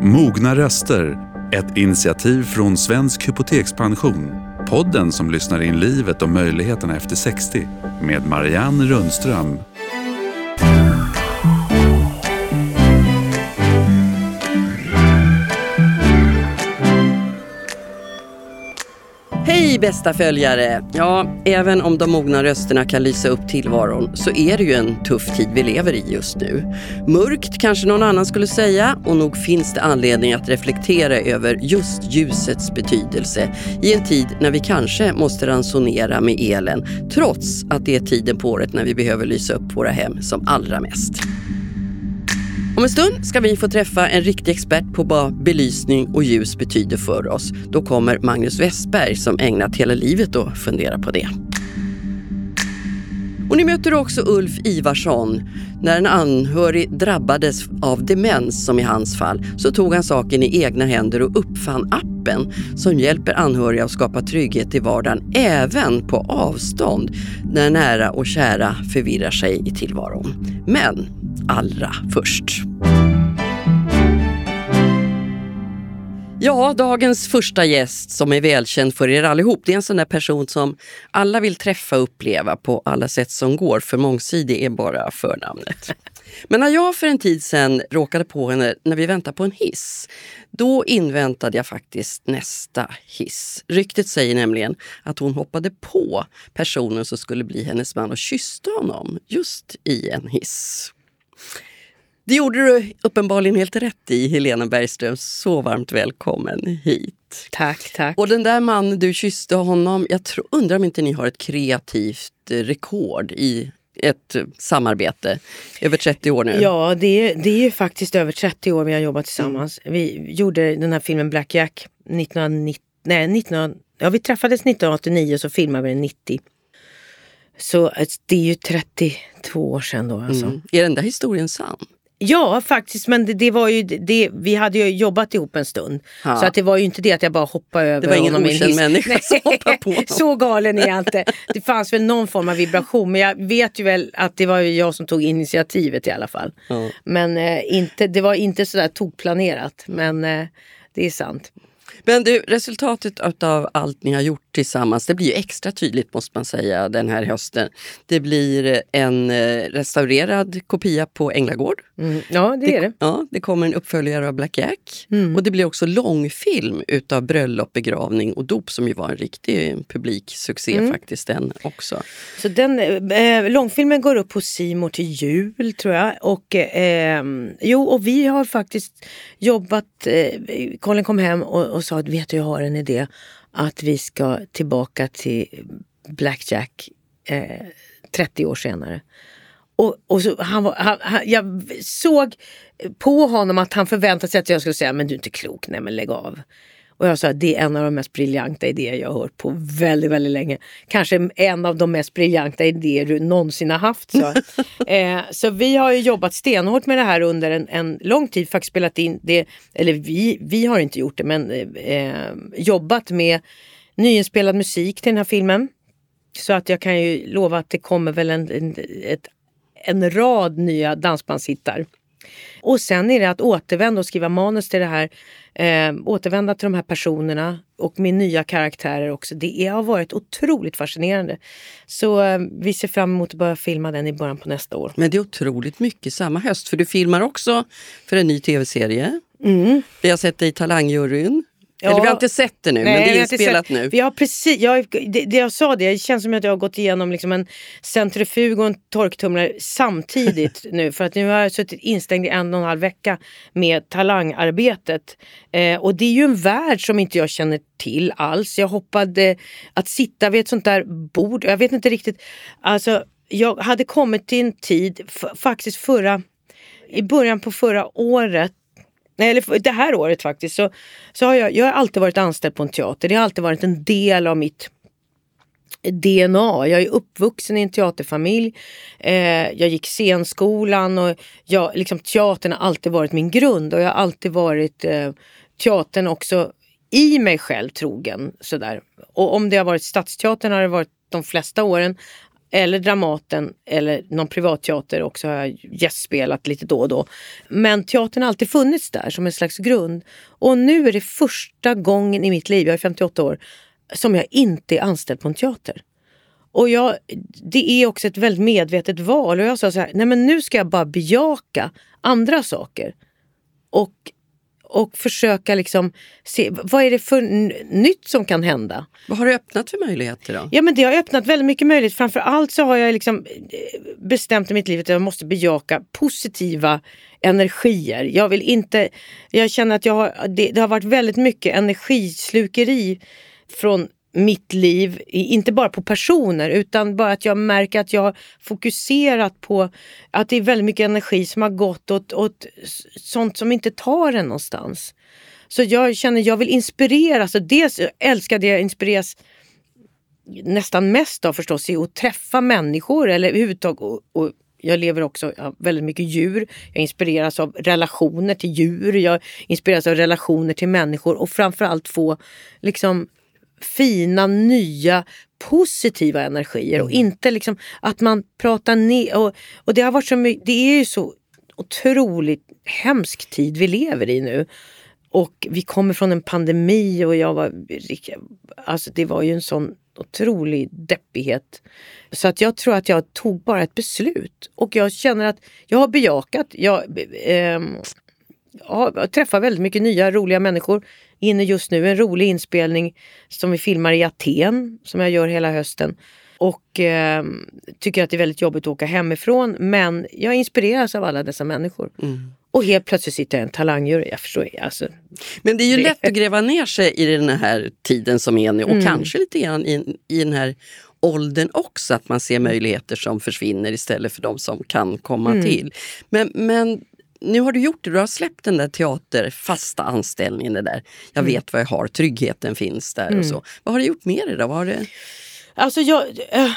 Mogna röster, ett initiativ från Svensk Hypotekspension. Podden som lyssnar in livet och möjligheterna efter 60 med Marianne Rundström. Hej bästa följare! Ja, även om de mogna rösterna kan lysa upp tillvaron så är det ju en tuff tid vi lever i just nu. Mörkt kanske någon annan skulle säga och nog finns det anledning att reflektera över just ljusets betydelse i en tid när vi kanske måste ransonera med elen trots att det är tiden på året när vi behöver lysa upp våra hem som allra mest. Om en stund ska vi få träffa en riktig expert på vad belysning och ljus betyder för oss. Då kommer Magnus Westberg som ägnat hela livet att fundera på det. Och ni möter också Ulf Ivarsson. När en anhörig drabbades av demens, som i hans fall, så tog han saken i egna händer och uppfann appen som hjälper anhöriga att skapa trygghet i vardagen även på avstånd när nära och kära förvirrar sig i tillvaron. Men allra först. Ja, dagens första gäst som är välkänd för er allihop, det är en sån där person som alla vill träffa och uppleva på alla sätt som går, för mångsidig är bara förnamnet. Men när jag för en tid sedan råkade på henne när vi väntade på en hiss, då inväntade jag faktiskt nästa hiss. Ryktet säger nämligen att hon hoppade på personen som skulle bli hennes man och kysste honom just i en hiss. Det gjorde du uppenbarligen helt rätt i, Helena Bergström. Så varmt välkommen hit. Tack, tack. Och den där mannen du kysste honom, jag tror, undrar om inte ni har ett kreativt rekord i ett samarbete över 30 år nu? Ja, det är, det är faktiskt över 30 år vi har jobbat tillsammans. Mm. Vi gjorde den här filmen Black Jack 1990, nej, 19, ja, vi träffades 1989 och så filmade vi den 90. Så det är ju 32 år sedan då alltså. Mm. Är den där historien sann? Ja faktiskt men det, det, var ju det, vi hade ju jobbat ihop en stund. Ja. Så att det var ju inte det att jag bara hoppade över Det var ingen okänd människa som hoppade på honom. Så galen är jag inte. Det fanns väl någon form av vibration men jag vet ju väl att det var jag som tog initiativet i alla fall. Ja. Men eh, inte, det var inte sådär tokplanerat men eh, det är sant. Men du, resultatet av allt ni har gjort tillsammans, det blir ju extra tydligt måste man säga den här hösten. Det blir en eh, restaurerad kopia på Änglagård. Mm. Ja, det, det är det. Ja, det kommer en uppföljare av Black Jack. Mm. Och det blir också långfilm utav bröllop, begravning och dop som ju var en riktig publiksuccé mm. faktiskt den också. Så den, eh, långfilmen går upp på Simor till jul tror jag. Och, eh, jo, och vi har faktiskt jobbat, eh, Colin kom hem och, och sa att vet du, jag har en idé att vi ska tillbaka till Blackjack eh, 30 år senare. Och, och så han, var, han, han, jag såg på honom att han förväntade sig att jag skulle säga men du är inte klok, nej men lägg av. Och jag sa att det är en av de mest briljanta idéer jag har hört på väldigt, väldigt länge. Kanske en av de mest briljanta idéer du någonsin har haft. Så, eh, så vi har jobbat stenhårt med det här under en, en lång tid. Faktiskt spelat in det, eller vi, vi har inte gjort det, men eh, jobbat med nyinspelad musik till den här filmen. Så att jag kan ju lova att det kommer väl en, en, ett, en rad nya dansbandshittar. Och sen är det att återvända och skriva manus till det här. Eh, återvända till de här personerna och med nya karaktärer också. Det har varit otroligt fascinerande. Så eh, vi ser fram emot att börja filma den i början på nästa år. Men det är otroligt mycket samma höst för du filmar också för en ny tv-serie. Mm. Vi har sett dig i Talangjuryn. Ja. Eller vi har inte sett det nu, Nej, men det är inspelat nu. Vi har precis, jag, det, det, jag sa det, det känns som att jag har gått igenom liksom en centrifug och en torktumlare samtidigt nu. För att nu har jag suttit instängd i en och en halv vecka med talangarbetet. Eh, och det är ju en värld som inte jag känner till alls. Jag hoppade att sitta vid ett sånt där bord, jag vet inte riktigt. Alltså, jag hade kommit till en tid, faktiskt förra i början på förra året eller det här året faktiskt, så, så har jag, jag har alltid varit anställd på en teater. Det har alltid varit en del av mitt DNA. Jag är uppvuxen i en teaterfamilj. Eh, jag gick scenskolan och jag, liksom, teatern har alltid varit min grund och jag har alltid varit eh, teatern också i mig själv trogen. Sådär. Och om det har varit Stadsteatern har det varit de flesta åren eller Dramaten eller någon privatteater också har jag gästspelat lite då och då. Men teatern har alltid funnits där som en slags grund. Och nu är det första gången i mitt liv, jag är 58 år, som jag inte är anställd på en teater. Och jag, det är också ett väldigt medvetet val. Och jag sa så här, nej men nu ska jag bara bejaka andra saker. Och och försöka liksom se vad är det för nytt som kan hända. Vad har det öppnat för möjligheter då? Ja men det har öppnat väldigt mycket möjligheter. Framförallt så har jag liksom eh, bestämt i mitt liv att jag måste bejaka positiva energier. Jag vill inte, jag känner att jag har, det, det har varit väldigt mycket energislukeri från mitt liv, inte bara på personer utan bara att jag märker att jag har fokuserat på att det är väldigt mycket energi som har gått åt, åt sånt som inte tar en någonstans. Så jag känner jag vill inspireras och dels älskar det jag inspireras nästan mest av förstås är att träffa människor eller överhuvudtaget och, och jag lever också jag väldigt mycket djur. Jag inspireras av relationer till djur. Jag inspireras av relationer till människor och framförallt få liksom fina, nya, positiva energier och mm. inte liksom att man pratar ner. Och, och det har varit så mycket, det är ju så otroligt hemsk tid vi lever i nu. Och vi kommer från en pandemi och jag var, alltså det var ju en sån otrolig deppighet. Så att jag tror att jag tog bara ett beslut och jag känner att jag har bejakat. Jag, eh, jag träffar väldigt mycket nya roliga människor inne just nu en rolig inspelning som vi filmar i Aten, som jag gör hela hösten. Och eh, tycker att det är väldigt jobbigt att åka hemifrån. Men jag inspireras av alla dessa människor. Mm. Och helt plötsligt sitter jag i en talangjury. Jag förstår alltså, Men det är ju det... lätt att gräva ner sig i den här tiden som är nu och mm. kanske lite grann i, i den här åldern också, att man ser möjligheter som försvinner istället för de som kan komma mm. till. Men, men nu har du gjort det, du har släppt den där teater, fasta anställningen. Det där. Jag mm. vet vad jag har, tryggheten finns där mm. och så. Vad har du gjort med det då? Vad har det... Alltså jag... Äh,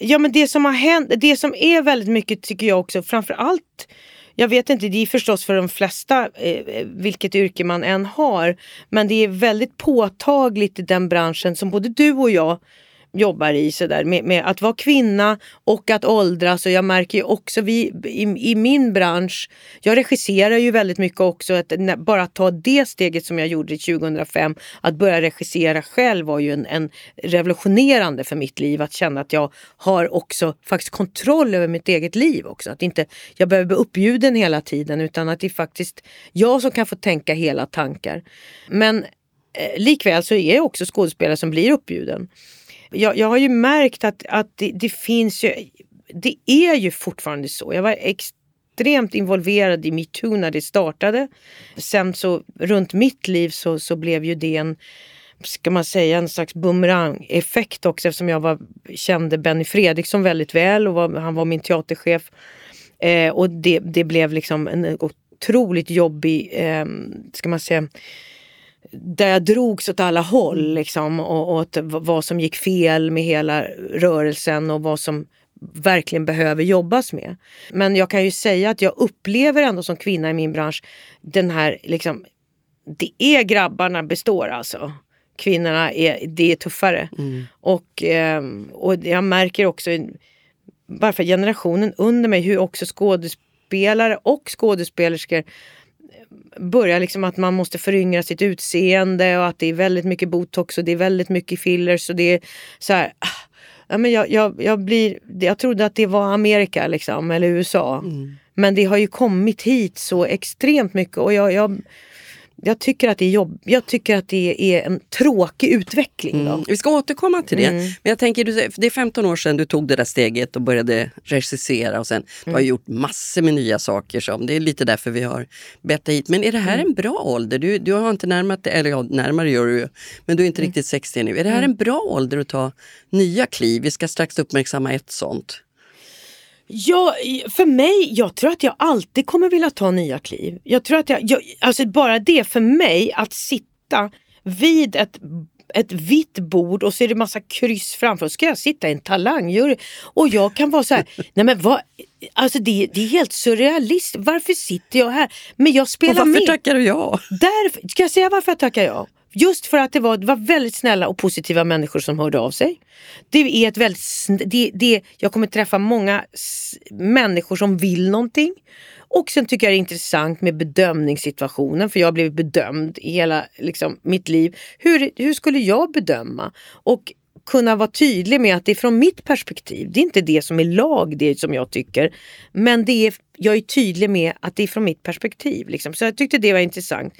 ja men det som har hänt, det som är väldigt mycket tycker jag också, framförallt jag vet inte, det är förstås för de flesta eh, vilket yrke man än har. Men det är väldigt påtagligt i den branschen som både du och jag jobbar i sådär med, med att vara kvinna och att åldras. Och jag märker ju också vi, i, i min bransch, jag regisserar ju väldigt mycket också, att bara att ta det steget som jag gjorde 2005, att börja regissera själv var ju en, en revolutionerande för mitt liv, att känna att jag har också faktiskt kontroll över mitt eget liv också, att inte jag behöver bli uppbjuden hela tiden utan att det är faktiskt jag som kan få tänka hela tankar. Men eh, likväl så är jag också skådespelare som blir uppbjuden jag, jag har ju märkt att, att det, det, finns ju, det är ju fortfarande så. Jag var extremt involverad i metoo när det startade. Sen så runt mitt liv så, så blev ju det en ska man säga, en slags bumerang-effekt också eftersom jag var, kände Benny Fredriksson väldigt väl och var, han var min teaterchef. Eh, och det, det blev liksom en otroligt jobbig, eh, ska man säga, där jag drogs åt alla håll mm. liksom, och, och vad som gick fel med hela rörelsen och vad som verkligen behöver jobbas med. Men jag kan ju säga att jag upplever ändå som kvinna i min bransch den här liksom, det är grabbarna består alltså. Kvinnorna är, det är tuffare. Mm. Och, eh, och jag märker också, bara för generationen under mig, hur också skådespelare och skådespelerskor börjar liksom att man måste föryngra sitt utseende och att det är väldigt mycket botox och det är väldigt mycket fillers och det är så här, ah, Ja, men jag, jag, jag, blir, jag trodde att det var Amerika liksom, eller USA. Mm. Men det har ju kommit hit så extremt mycket och jag, jag jag tycker att det är jobb. Jag tycker att det är en tråkig utveckling. Mm. Vi ska återkomma till det. Mm. Men jag tänker, det är 15 år sedan du tog det där steget och började regissera och sen du har mm. gjort massor med nya saker. Som, det är lite därför vi har bett dig hit. Men är det här mm. en bra ålder? Du, du har inte närmat dig, eller ja, närmare gör du ju, men du är inte mm. riktigt 60 nu. Är det här en bra ålder att ta nya kliv? Vi ska strax uppmärksamma ett sånt. Ja, för mig, jag tror att jag alltid kommer vilja ta nya kliv. Jag tror att jag, jag alltså bara det för mig att sitta vid ett ett vitt bord och så är det massa kryss framför. Ska jag sitta i en talangjury och jag kan vara så här, nej men vad, alltså det, det är helt surrealistiskt. Varför sitter jag här? Men jag spelar och varför med. tackar du ja? Därför, ska jag säga varför jag tackar ja? Just för att det var, det var väldigt snälla och positiva människor som hörde av sig. Det är ett väldigt, det, det, jag kommer träffa många människor som vill någonting. Och sen tycker jag det är intressant med bedömningssituationen för jag har blivit bedömd i hela liksom, mitt liv. Hur, hur skulle jag bedöma? Och kunna vara tydlig med att det är från mitt perspektiv. Det är inte det som är lag, det som jag tycker. Men det är, jag är tydlig med att det är från mitt perspektiv. Liksom. Så jag tyckte det var intressant.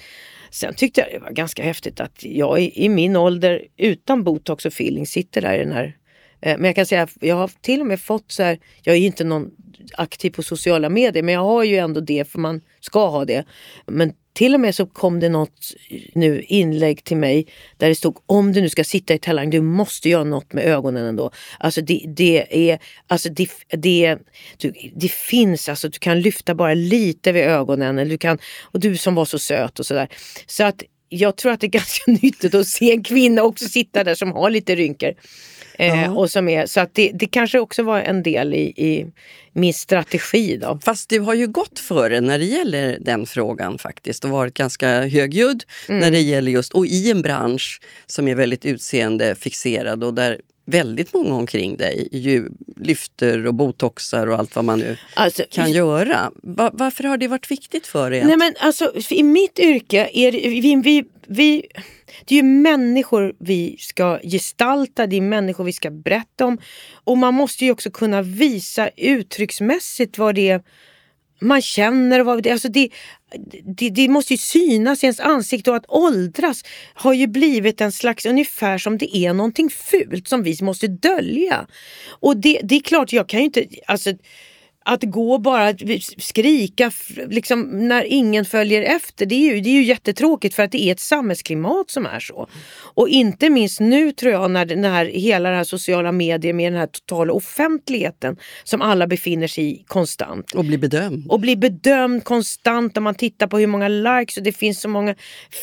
Sen tyckte jag det var ganska häftigt att jag i, i min ålder utan botox och feeling sitter där i den här eh, men jag kan säga att jag har till och med fått så här, jag är inte någon aktiv på sociala medier men jag har ju ändå det för man ska ha det. Men till och med så kom det något nu inlägg till mig där det stod om du nu ska sitta i Talang, du måste göra något med ögonen ändå. Alltså det, det är, alltså det, det, du, det finns, alltså du kan lyfta bara lite vid ögonen. Eller du kan, och du som var så söt och sådär. Så att jag tror att det är ganska nyttigt att se en kvinna också sitta där som har lite rynkor. Eh, och som är, så att det, det kanske också var en del i, i min strategi. Då. Fast du har ju gått före när det gäller den frågan faktiskt och varit ganska högljudd mm. när det gäller just, och i en bransch som är väldigt utseendefixerad och där väldigt många omkring dig ju lyfter och botoxar och allt vad man nu alltså, kan göra. Va, varför har det varit viktigt för dig? Nej men alltså i mitt yrke är det, vi, vi, vi, det är ju människor vi ska gestalta, det är människor vi ska berätta om. Och man måste ju också kunna visa uttrycksmässigt vad det är man känner. Vad alltså det, det, det, måste ju synas i ens ansikte och att åldras har ju blivit en slags ungefär som det är någonting fult som vi måste dölja. Och det, det är klart, jag kan ju inte, alltså att gå bara skrika liksom, när ingen följer efter, det är, ju, det är ju jättetråkigt för att det är ett samhällsklimat som är så. Och inte minst nu tror jag när, när hela det här sociala medier med den här totala offentligheten som alla befinner sig i konstant. Och blir bedömd. Och blir bedömd konstant om man tittar på hur många likes och det finns så många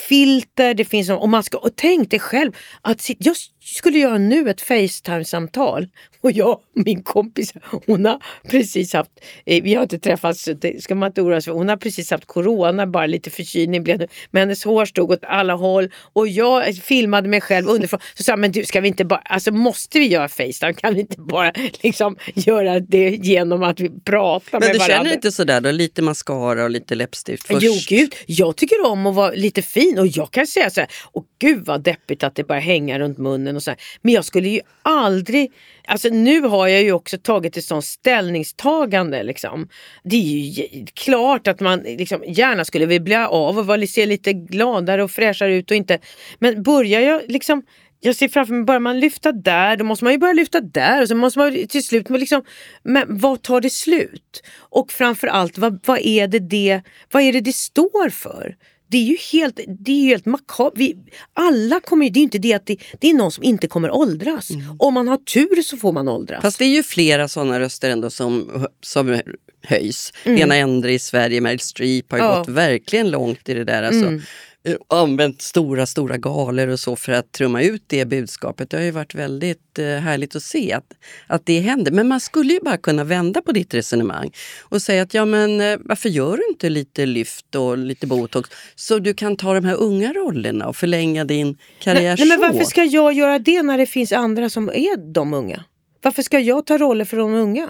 filter. Det finns, och, man ska, och tänk dig själv att jag skulle göra nu ett Facetime-samtal och jag min kompis, hon har precis haft, eh, vi har inte träffats, det ska man inte oroa sig för, hon har precis haft corona, bara lite förkylning blev det. Men hennes hår stod åt alla håll och jag filmade mig själv underifrån. Så sa men du ska vi inte bara, alltså måste vi göra Facetime? Kan vi inte bara liksom göra det genom att vi pratar men med varandra? Men du känner inte sådär då, lite mascara och lite läppstift först? Jo gud, jag tycker om att vara lite fin och jag kan säga så här, och gud vad deppigt att det bara hänga runt munnen och så. Men jag skulle ju aldrig Alltså nu har jag ju också tagit ett sånt ställningstagande. Liksom. Det är ju klart att man liksom gärna skulle vilja bli av och se lite gladare och fräschare ut och inte. Men börjar jag liksom jag ser framför mig, börjar man lyfta där, då måste man ju börja lyfta där och så måste man till slut, men liksom, men vad tar det slut? Och framförallt, vad, vad, är det det, vad är det det står för? Det är ju helt, det är helt makabert. Alla kommer det är inte det att det, det, är någon som inte kommer åldras. Mm. Om man har tur så får man åldras. Fast det är ju flera sådana röster ändå som, som höjs. Mm. Lena Endre i Sverige, Meryl Streep har ju ja. gått verkligen långt i det där. Alltså. Mm. Eh, använt stora, stora galor och så för att trumma ut det budskapet. Det har ju varit väldigt eh, härligt att se att, att det händer. Men man skulle ju bara kunna vända på ditt resonemang och säga att ja men eh, varför gör du inte lite lyft och lite botox så du kan ta de här unga rollerna och förlänga din karriär nej, nej, men Varför ska jag göra det när det finns andra som är de unga? Varför ska jag ta roller för de unga?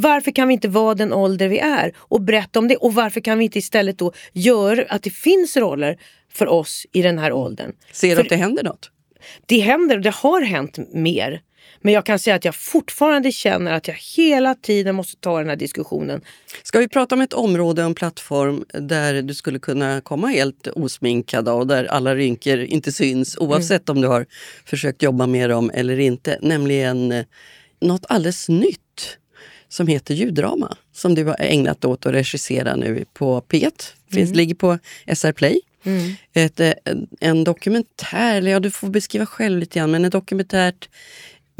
Varför kan vi inte vara den ålder vi är och berätta om det? Och varför kan vi inte istället då göra att det finns roller för oss i den här åldern? Ser du att det händer något? Det händer och det har hänt mer. Men jag kan säga att jag fortfarande känner att jag hela tiden måste ta den här diskussionen. Ska vi prata om ett område, en plattform där du skulle kunna komma helt osminkad och där alla rynkor inte syns oavsett mm. om du har försökt jobba med dem eller inte. Nämligen eh, något alldeles nytt som heter Ljuddrama som du har ägnat åt att regissera nu på P1. Finns, mm. Ligger på SR Play. Mm. Ett, eh, en dokumentär, eller ja, du får beskriva själv lite grann, men ett dokumentärt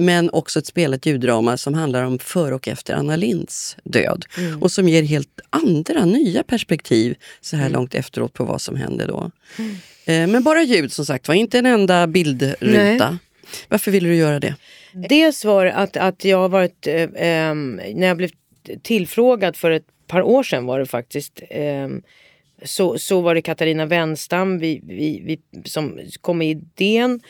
men också ett spelat ljuddrama som handlar om före och efter Anna Linds död. Mm. Och som ger helt andra, nya perspektiv så här mm. långt efteråt på vad som hände då. Mm. Eh, men bara ljud som sagt var, inte en enda bildruta. Nej. Varför ville du göra det? Mm. Dels var det att, att jag har varit, eh, ehm, när jag blev tillfrågad för ett par år sedan var det faktiskt. Eh, så, så var det Katarina Wenstam vi, vi, vi, som kom med idén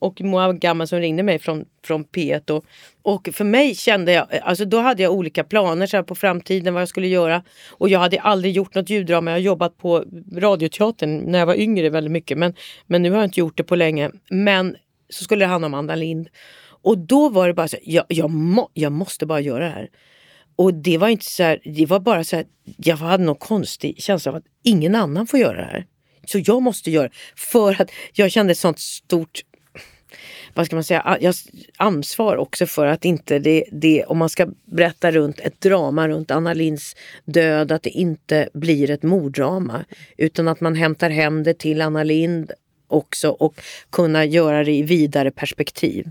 och Moa Gamma som ringde mig från, från P1. Och, och för mig kände jag, alltså då hade jag olika planer så här, på framtiden vad jag skulle göra. Och jag hade aldrig gjort något ljuddrama. Jag har jobbat på Radioteatern när jag var yngre väldigt mycket. Men, men nu har jag inte gjort det på länge. Men så skulle det handla om Anna Lind. Och då var det bara så här, jag, jag, må, jag måste bara göra det här. Och det var inte så här, det var bara så här, jag hade någon konstig känsla av att ingen annan får göra det här. Så jag måste göra det. För att jag kände ett sånt stort vad ska man säga, ansvar också för att inte det, det, om man ska berätta runt ett drama runt Anna Linds död, att det inte blir ett morddrama. Utan att man hämtar hem det till Anna Lind också och kunna göra det i vidare perspektiv.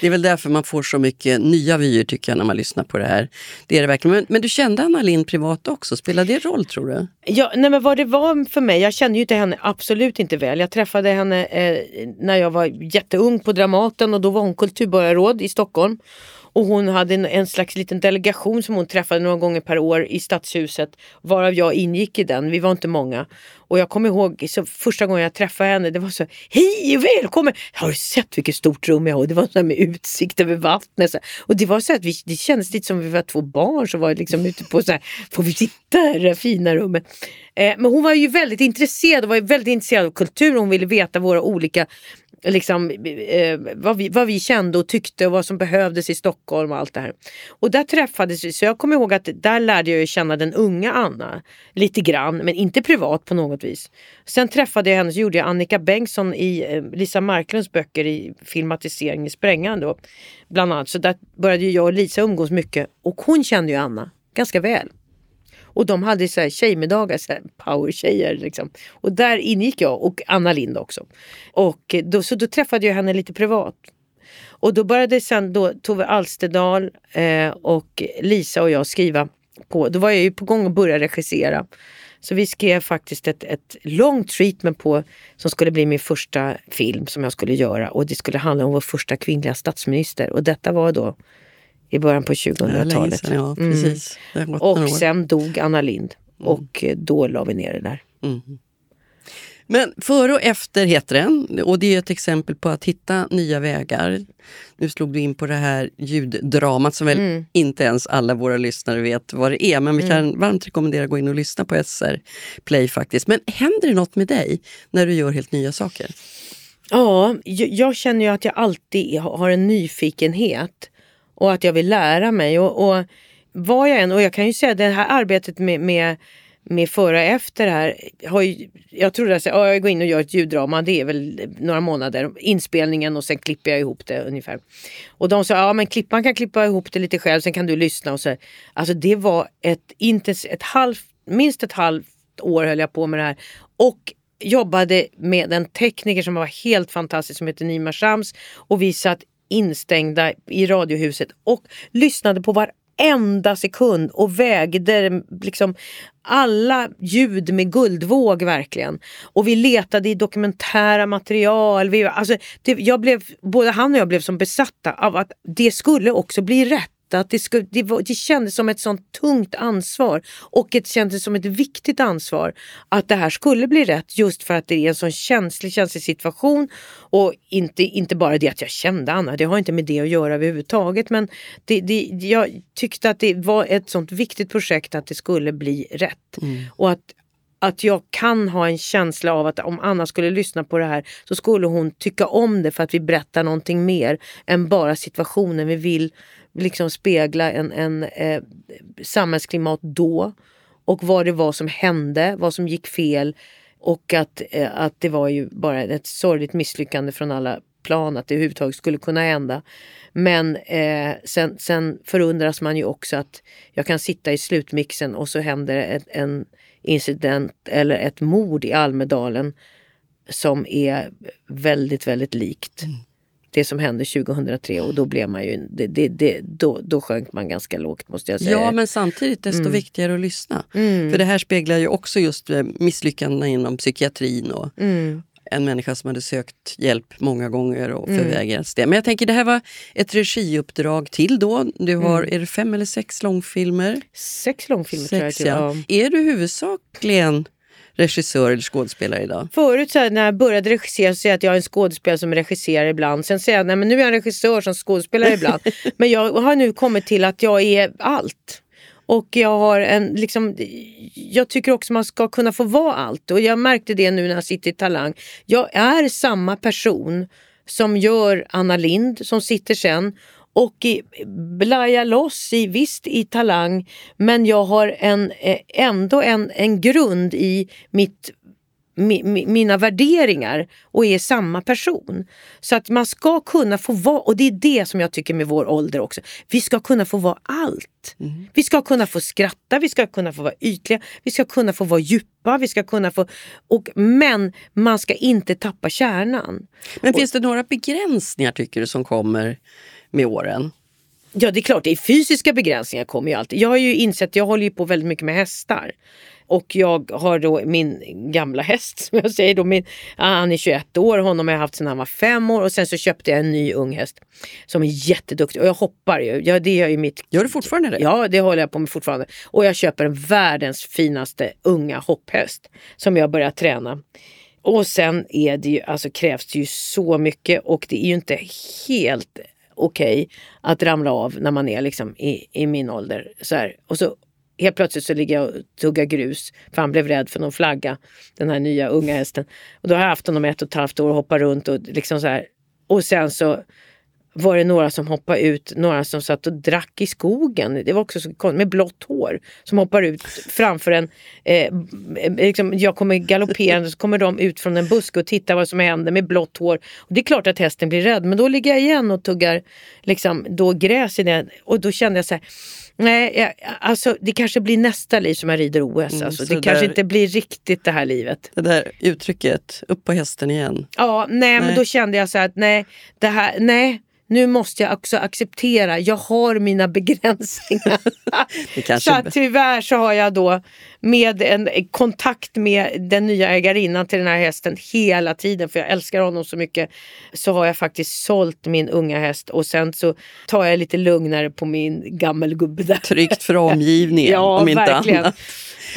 Det är väl därför man får så mycket nya vyer tycker jag när man lyssnar på det här. Det är det verkligen. Men, men du kände Anna Lind privat också, spelade det roll tror du? Ja, nej men vad det var för mig, jag kände ju inte henne absolut inte väl. Jag träffade henne eh, när jag var jätteung på Dramaten och då var hon kulturborgarråd i Stockholm. Och hon hade en, en, slags liten delegation som hon träffade några gånger per år i Stadshuset. Varav jag ingick i den. Vi var inte många. Och jag kommer ihåg så första gången jag träffade henne, det var så Hej och välkommen! Har du sett vilket stort rum jag har? Det var så med utsikt över vattnet. Så. Och det var så att vi, det kändes lite som vi var två barn som var liksom ute på så här, får vi titta i det här fina rummet? Eh, men hon var ju väldigt intresserad och var väldigt intresserad av kultur. Hon ville veta våra olika liksom, eh, vad, vi, vad vi kände och tyckte och vad som behövdes i Stockholm och allt det här. Och där träffades vi, så jag kommer ihåg att där lärde jag känna den unga Anna lite grann, men inte privat på något vis. Sen träffade jag henne, så gjorde jag Annika Bengtsson i eh, Lisa Marklunds böcker i filmatisering i sprängaren. då, bland annat. Så där började jag och Lisa umgås mycket och hon kände ju Anna ganska väl. Och de hade så här tjejmiddagar, så här powertjejer. Liksom. Och där ingick jag och Anna Lind också. Och då, så då träffade jag henne lite privat. Och då började sen då Tove Alsterdal eh, och Lisa och jag skriva på. Då var jag ju på gång att börja regissera. Så vi skrev faktiskt ett, ett långt treatment på som skulle bli min första film som jag skulle göra och det skulle handla om vår första kvinnliga statsminister och detta var då i början på 2000-talet. Ja, precis. Mm. Och sen dog Anna Lind mm. och mm. då la vi ner det där. Mm. Men före och efter heter den och det är ett exempel på att hitta nya vägar. Nu slog du in på det här ljuddramat som väl mm. inte ens alla våra lyssnare vet vad det är. Men vi kan mm. varmt rekommendera att gå in och lyssna på SR Play faktiskt. Men händer det något med dig när du gör helt nya saker? Ja, jag känner ju att jag alltid har en nyfikenhet och att jag vill lära mig. Och, och vad jag än, och jag kan ju säga det här arbetet med, med med före och efter det här. Har ju, jag trodde att ja, jag går in och gör ett ljuddrama, det är väl några månader. Inspelningen och sen klipper jag ihop det ungefär. Och de sa, ja men klippan kan klippa ihop det lite själv, sen kan du lyssna och så. Alltså det var ett, intens, ett halvt, minst ett halvt år höll jag på med det här. Och jobbade med en tekniker som var helt fantastisk som heter Nima Shams. Och vi satt instängda i Radiohuset och lyssnade på varenda sekund och vägde liksom alla ljud med guldvåg verkligen. Och vi letade i dokumentära material. Vi, alltså, det, jag blev, både han och jag blev som besatta av att det skulle också bli rätt att det, skulle, det, var, det kändes som ett sånt tungt ansvar och det kändes som ett viktigt ansvar att det här skulle bli rätt just för att det är en sån känslig, känslig situation. Och inte, inte bara det att jag kände Anna, det har inte med det att göra överhuvudtaget men det, det, jag tyckte att det var ett sånt viktigt projekt att det skulle bli rätt. Mm. Och att att jag kan ha en känsla av att om Anna skulle lyssna på det här så skulle hon tycka om det för att vi berättar någonting mer än bara situationen. Vi vill liksom spegla en, en eh, samhällsklimat då och vad det var som hände, vad som gick fel och att, eh, att det var ju bara ett sorgligt misslyckande från alla plan att det överhuvudtaget skulle kunna hända. Men eh, sen, sen förundras man ju också att jag kan sitta i slutmixen och så händer ett, en incident eller ett mord i Almedalen som är väldigt, väldigt likt. Mm det som hände 2003 och då blev man ju, det, det, det, då, då sjönk man ganska lågt måste jag säga. Ja men samtidigt desto mm. viktigare att lyssna. Mm. För det här speglar ju också just eh, misslyckandena inom psykiatrin och mm. en människa som hade sökt hjälp många gånger och mm. förvägrats det. Men jag tänker det här var ett regiuppdrag till då. Du har, mm. är det fem eller sex långfilmer? Sex långfilmer sex, tror jag. Ja. Är du huvudsakligen regissör eller skådespelare idag? Förut så här, när jag började regissera så säger jag att jag är en skådespelare som regisserar ibland. Sen säger jag nej men nu är jag en regissör som skådespelare ibland. men jag har nu kommit till att jag är allt. Och jag har en, liksom, jag tycker också man ska kunna få vara allt. Och jag märkte det nu när jag sitter i Talang. Jag är samma person som gör Anna Lind som sitter sen och i, blaja loss i, visst i talang men jag har en, eh, ändå en, en grund i mitt mi, mina värderingar och är samma person. Så att man ska kunna få vara, och det är det som jag tycker med vår ålder också. Vi ska kunna få vara allt. Mm. Vi ska kunna få skratta, vi ska kunna få vara ytliga, vi ska kunna få vara djupa, vi ska kunna få... Och, men man ska inte tappa kärnan. Men finns det några begränsningar tycker du som kommer med åren? Ja det är klart, det är fysiska begränsningar kommer ju alltid. Jag har ju insett, jag håller ju på väldigt mycket med hästar. Och jag har då min gamla häst som jag säger då, min, han är 21 år, honom har jag haft sedan han var fem år och sen så köpte jag en ny ung häst som är jätteduktig och jag hoppar ju. Ja, det är ju mitt... Gör du fortfarande det? Ja, det håller jag på med fortfarande. Och jag köper en världens finaste unga hopphäst som jag börjar träna. Och sen är det ju, alltså krävs det ju så mycket och det är ju inte helt okej okay att ramla av när man är liksom i, i min ålder. Så här. Och så helt plötsligt så ligger jag och tuggar grus för han blev rädd för någon flagga, den här nya unga hästen. Och då har jag haft honom ett och ett halvt år och hoppat runt och liksom så här. Och sen så var det några som hoppade ut, några som satt och drack i skogen. Det var också så konstigt, med blått hår. Som hoppar ut framför en... Eh, liksom, jag kommer galopperande så kommer de ut från en buske och tittar vad som händer med blått hår. Och det är klart att hästen blir rädd men då ligger jag igen och tuggar liksom, då gräs i den. Och då kände jag så här Nej, alltså det kanske blir nästa liv som jag rider OS. Mm, alltså. Det, det kanske inte blir riktigt det här livet. Det där uttrycket, upp på hästen igen. Ja, nej, nej. men då kände jag så här att nej, det här, nej, nu måste jag också acceptera, jag har mina begränsningar. så att tyvärr så har jag då med en kontakt med den nya ägarinnan till den här hästen hela tiden, för jag älskar honom så mycket, så har jag faktiskt sålt min unga häst och sen så tar jag lite lugnare på min gammelgubbe där. Tryggt för omgivningen ja, om inte verkligen. annat.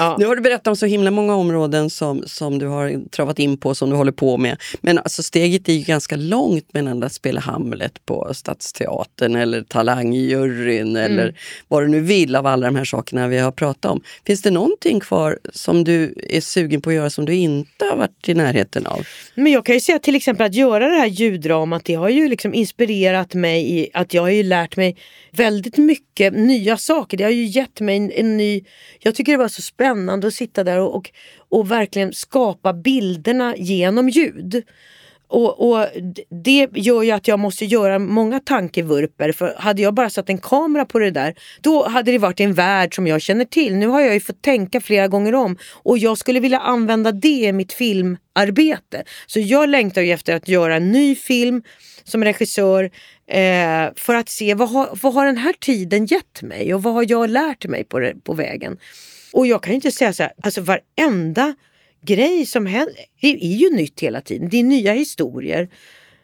Ja. Nu har du berättat om så himla många områden som, som du har travat in på, som du håller på med. Men alltså steget är ju ganska långt mellan att spela Hamlet på Stadsteatern eller Talangjuryn mm. eller vad du nu vill av alla de här sakerna vi har pratat om. Finns det någonting kvar som du är sugen på att göra som du inte har varit i närheten av? Men jag kan ju säga till exempel att göra det här ljuddramat, det har ju liksom inspirerat mig i att jag har ju lärt mig väldigt mycket nya saker. Det har ju gett mig en, en ny... Jag tycker det var så spännande spännande att sitta där och, och, och verkligen skapa bilderna genom ljud. Och, och, Det gör ju att jag måste göra många tankevurper. För hade jag bara satt en kamera på det där, då hade det varit en värld som jag känner till. Nu har jag ju fått tänka flera gånger om och jag skulle vilja använda det i mitt filmarbete. Så jag längtar ju efter att göra en ny film som regissör eh, för att se vad har, vad har den här tiden gett mig och vad har jag lärt mig på, på vägen. Och jag kan inte säga så här, alltså varenda grej som händer det är ju nytt hela tiden. Det är nya historier.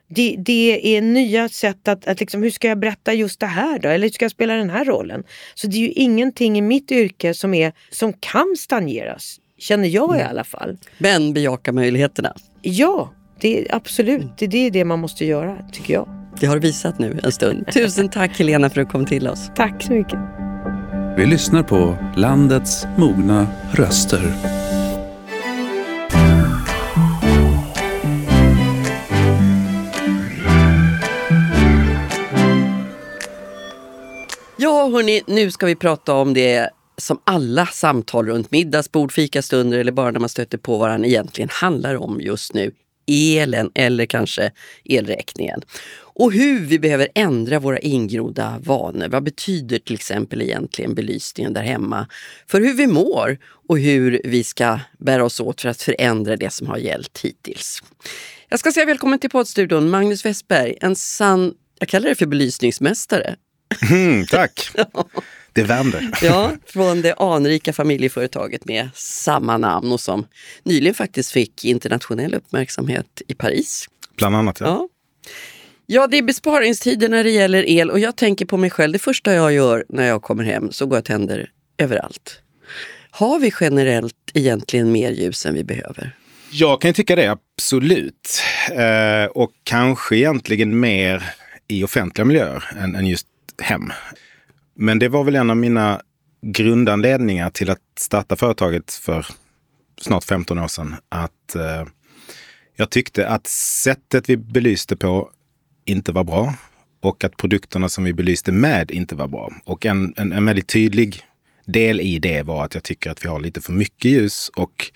Det, det är nya sätt att, att liksom, hur ska jag berätta just det här då? Eller hur ska jag spela den här rollen? Så det är ju ingenting i mitt yrke som, är, som kan stagneras. Känner jag mm. i alla fall. Men bejaka möjligheterna. Ja, det, absolut. Mm. Det, det är det man måste göra, tycker jag. Det har du visat nu en stund. Tusen tack Helena för att du kom till oss. Tack så mycket. Vi lyssnar på landets mogna röster. Ja, hörni, nu ska vi prata om det som alla samtal runt middagsbord, fikastunder eller bara när man stöter på varandra egentligen handlar om just nu. Elen eller kanske elräkningen. Och hur vi behöver ändra våra ingrodda vanor. Vad betyder till exempel egentligen belysningen där hemma för hur vi mår och hur vi ska bära oss åt för att förändra det som har gällt hittills. Jag ska säga välkommen till poddstudion Magnus Westberg, en sann, jag kallar det för belysningsmästare. Mm, tack! Det vänder. ja, från det anrika familjeföretaget med samma namn och som nyligen faktiskt fick internationell uppmärksamhet i Paris. Bland annat, ja. ja. Ja, det är besparingstider när det gäller el och jag tänker på mig själv. Det första jag gör när jag kommer hem så går jag tänder överallt. Har vi generellt egentligen mer ljus än vi behöver? Jag kan tycka det, absolut. Eh, och kanske egentligen mer i offentliga miljöer än, än just hem. Men det var väl en av mina grundanledningar till att starta företaget för snart 15 år sedan. Att eh, jag tyckte att sättet vi belyste på inte var bra och att produkterna som vi belyste med inte var bra. Och en, en, en väldigt tydlig del i det var att jag tycker att vi har lite för mycket ljus och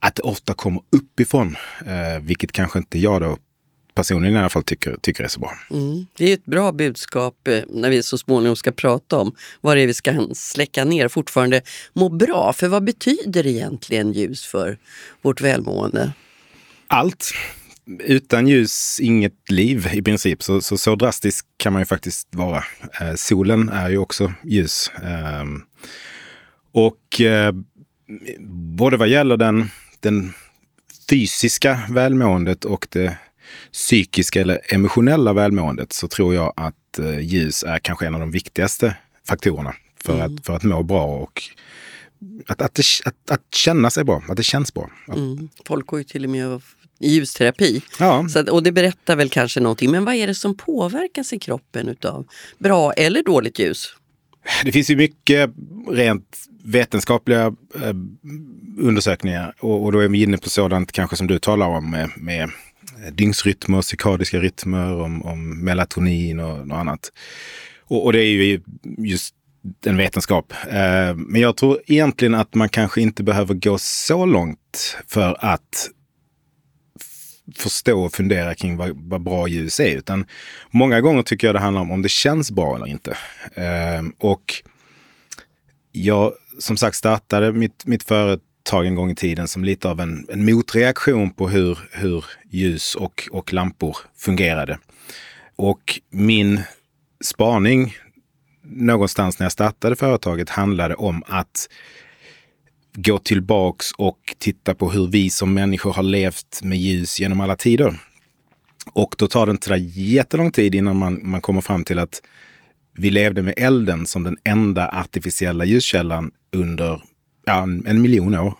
att det ofta kommer uppifrån, eh, vilket kanske inte jag då personligen i alla fall tycker, tycker är så bra. Mm. Det är ett bra budskap eh, när vi så småningom ska prata om vad det är vi ska släcka ner fortfarande må bra. För vad betyder egentligen ljus för vårt välmående? Allt. Utan ljus, inget liv i princip. Så, så, så drastisk kan man ju faktiskt vara. Eh, solen är ju också ljus. Eh, och eh, både vad gäller den, den fysiska välmåendet och det psykiska eller emotionella välmåendet så tror jag att eh, ljus är kanske en av de viktigaste faktorerna för, mm. att, för att må bra och att, att, det, att, att känna sig bra, att det känns bra. Mm. Folk går ju till och med i ljusterapi. Ja. Så att, och det berättar väl kanske någonting. Men vad är det som påverkas i kroppen utav bra eller dåligt ljus? Det finns ju mycket rent vetenskapliga eh, undersökningar och, och, då är vi inne på sådant kanske som du talar om med, med Eh, dygnsrytmer, cirkadiska rytmer, om, om melatonin och något annat. Och, och, det är ju just en vetenskap. Eh, men jag tror egentligen att man kanske inte behöver gå så långt för att förstå och fundera kring vad, vad, bra ljus är. Utan många gånger tycker jag det handlar om om det känns bra eller inte. Eh, och jag som sagt startade mitt, mitt företag tag en gång i tiden som lite av en, en motreaktion på hur, hur ljus och, och lampor fungerade. Och min spaning någonstans när jag startade företaget handlade om att gå tillbaks och titta på hur vi som människor har levt med ljus genom alla tider. Och då tar det inte jättelång tid innan man, man kommer fram till att vi levde med elden som den enda artificiella ljuskällan under ja, en, en miljon år.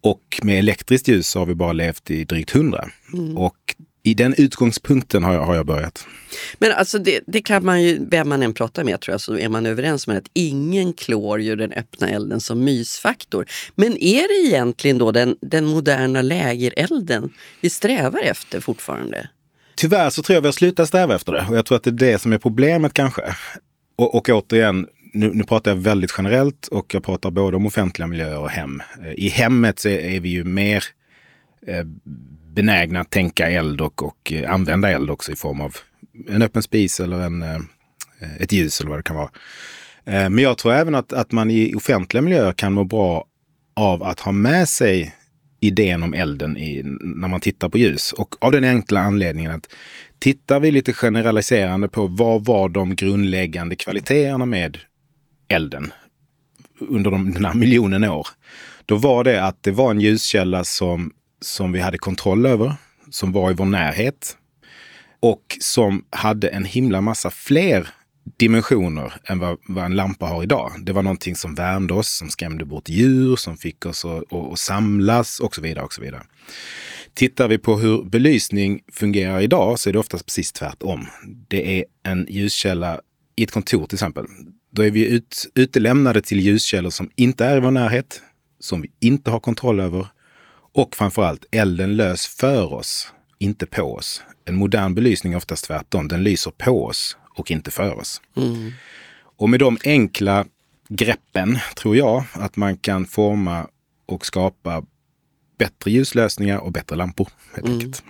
Och med elektriskt ljus så har vi bara levt i drygt hundra. Mm. Och i den utgångspunkten har jag, har jag börjat. Men alltså det, det, kan man ju, vem man än pratar med tror jag, så är man överens om att ingen klår ju den öppna elden som mysfaktor. Men är det egentligen då den, den moderna lägerelden vi strävar efter fortfarande? Tyvärr så tror jag vi har slutat sträva efter det och jag tror att det är det som är problemet kanske. Och, och återigen, nu, nu pratar jag väldigt generellt och jag pratar både om offentliga miljöer och hem. Eh, I hemmet så är, vi ju mer eh, benägna att tänka eld och, och eh, använda eld också i form av en öppen spis eller en, ett ljus eller vad det kan vara. Men jag tror även att, att man i offentliga miljöer kan må bra av att ha med sig idén om elden i, när man tittar på ljus. Och av den enkla anledningen att tittar vi lite generaliserande på vad var de grundläggande kvaliteterna med elden under de, den här miljonen år. Då var det att det var en ljuskälla som som vi hade kontroll över, som var i vår närhet och som hade en himla massa fler dimensioner än vad, vad, en lampa har idag. Det var någonting som värmde oss, som skrämde bort djur, som fick oss att, att, att samlas och så vidare. och så vidare. Tittar vi på hur belysning fungerar idag så är det oftast precis tvärtom. Det är en ljuskälla i ett kontor till exempel. Då är vi ut, utelämnade till ljuskällor som inte är i vår närhet, som vi inte har kontroll över och framförallt, elden lös för oss, inte på oss. En modern belysning är oftast tvärtom. Den lyser på oss och inte för oss. Mm. Och med de enkla greppen tror jag att man kan forma och skapa bättre ljuslösningar och bättre lampor. Helt mm. enkelt.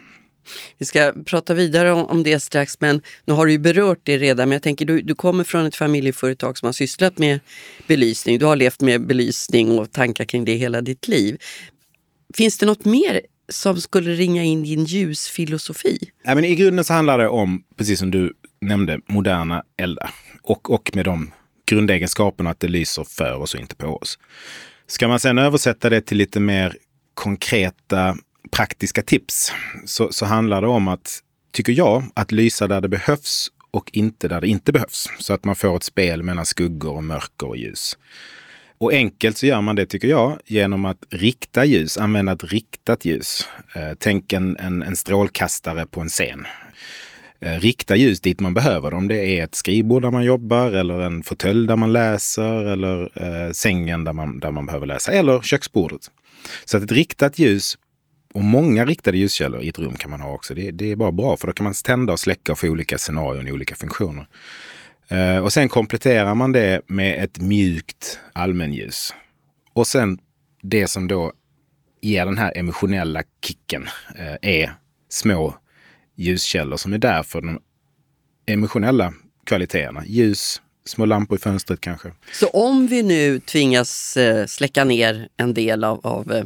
Vi ska prata vidare om, om det strax, men nu har du ju berört det redan. Men jag tänker, du, du kommer från ett familjeföretag som har sysslat med belysning. Du har levt med belysning och tankar kring det hela ditt liv. Finns det något mer som skulle ringa in din ljusfilosofi? Ja, men I grunden så handlar det om, precis som du nämnde, moderna eldar. Och, och med de grundegenskaperna att det lyser för oss och inte på oss. Ska man sedan översätta det till lite mer konkreta praktiska tips så, så handlar det om att, tycker jag, att lysa där det behövs och inte där det inte behövs. Så att man får ett spel mellan skuggor och mörker och ljus. Och enkelt så gör man det tycker jag genom att rikta ljus, använda ett riktat ljus. Eh, tänk en, en, en strålkastare på en scen. Eh, rikta ljus dit man behöver Om det är ett skrivbord där man jobbar eller en fåtölj där man läser eller eh, sängen där man, där man behöver läsa eller köksbordet. Så att ett riktat ljus och många riktade ljuskällor i ett rum kan man ha också. Det, det är bara bra för då kan man tända och släcka och få olika scenarion i olika funktioner. Eh, och sen kompletterar man det med ett mjukt allmänljus. Och sen det som då ger den här emotionella kicken eh, är små ljuskällor som är där för de emotionella kvaliteterna. Ljus, små lampor i fönstret kanske. Så om vi nu tvingas eh, släcka ner en del av, av eh,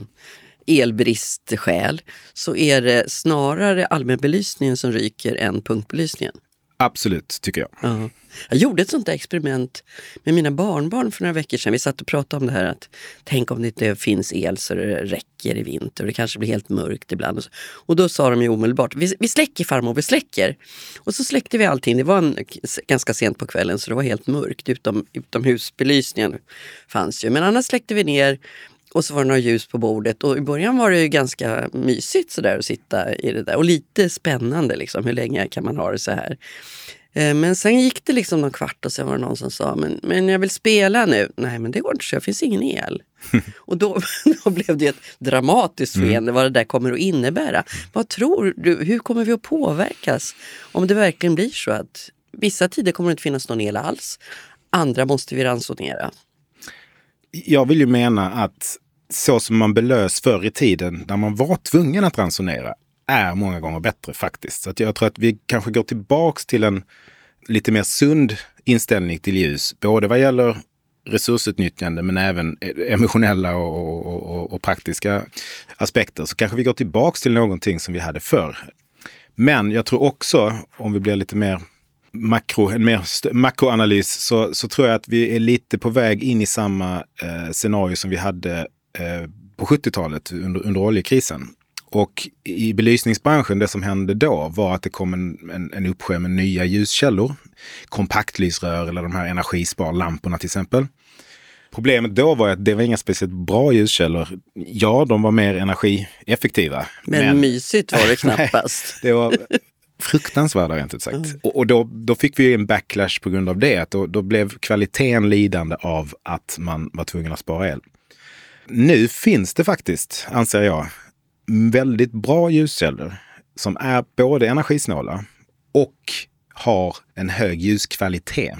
elbristskäl så är det snarare allmänbelysningen som ryker än punktbelysningen? Absolut, tycker jag. Ja. Jag gjorde ett sånt där experiment med mina barnbarn för några veckor sedan. Vi satt och pratade om det här att tänk om det inte finns el så det räcker i vinter och det kanske blir helt mörkt ibland. Och, så. och då sa de ju omedelbart, vi, vi släcker farmor, vi släcker. Och så släckte vi allting. Det var en, ganska sent på kvällen så det var helt mörkt. Utom, utomhusbelysningen fanns ju. Men annars släckte vi ner och så var det några ljus på bordet och i början var det ju ganska mysigt sådär att sitta i det där och lite spännande liksom. Hur länge kan man ha det så här? Eh, men sen gick det liksom någon kvart och sen var det någon som sa, men, men jag vill spela nu. Nej men det går inte så, det finns ingen el. och då, då blev det ett dramatiskt mm. skeende mm. vad det där kommer att innebära. Vad tror du, hur kommer vi att påverkas om det verkligen blir så att vissa tider kommer det inte finnas någon el alls, andra måste vi ransonera? Jag vill ju mena att så som man belös förr i tiden, när man var tvungen att ransonera, är många gånger bättre faktiskt. Så att jag tror att vi kanske går tillbaks till en lite mer sund inställning till ljus, både vad gäller resursutnyttjande men även e-, emotionella och, och, och, och, praktiska aspekter. Så kanske vi går tillbaks till någonting som vi hade förr. Men jag tror också, om vi blir lite mer makro, en mer makroanalys, så, så tror jag att vi är lite på väg in i samma eh, scenario som vi hade på 70-talet under, under oljekrisen. Och i belysningsbranschen, det som hände då var att det kom en, en, en uppsjö med nya ljuskällor. Kompaktlysrör eller de här energisparlamporna till exempel. Problemet då var att det var inga speciellt bra ljuskällor. Ja, de var mer energieffektiva. Men, men... mysigt var det knappast. det var fruktansvärda rent ut sagt. Mm. Och, och, då, då fick vi en backlash på grund av det. Då, då blev kvaliteten lidande av att man var tvungen att spara el. Nu finns det faktiskt, anser jag, väldigt bra ljuskällor som är både energisnåla och har en hög ljuskvalitet.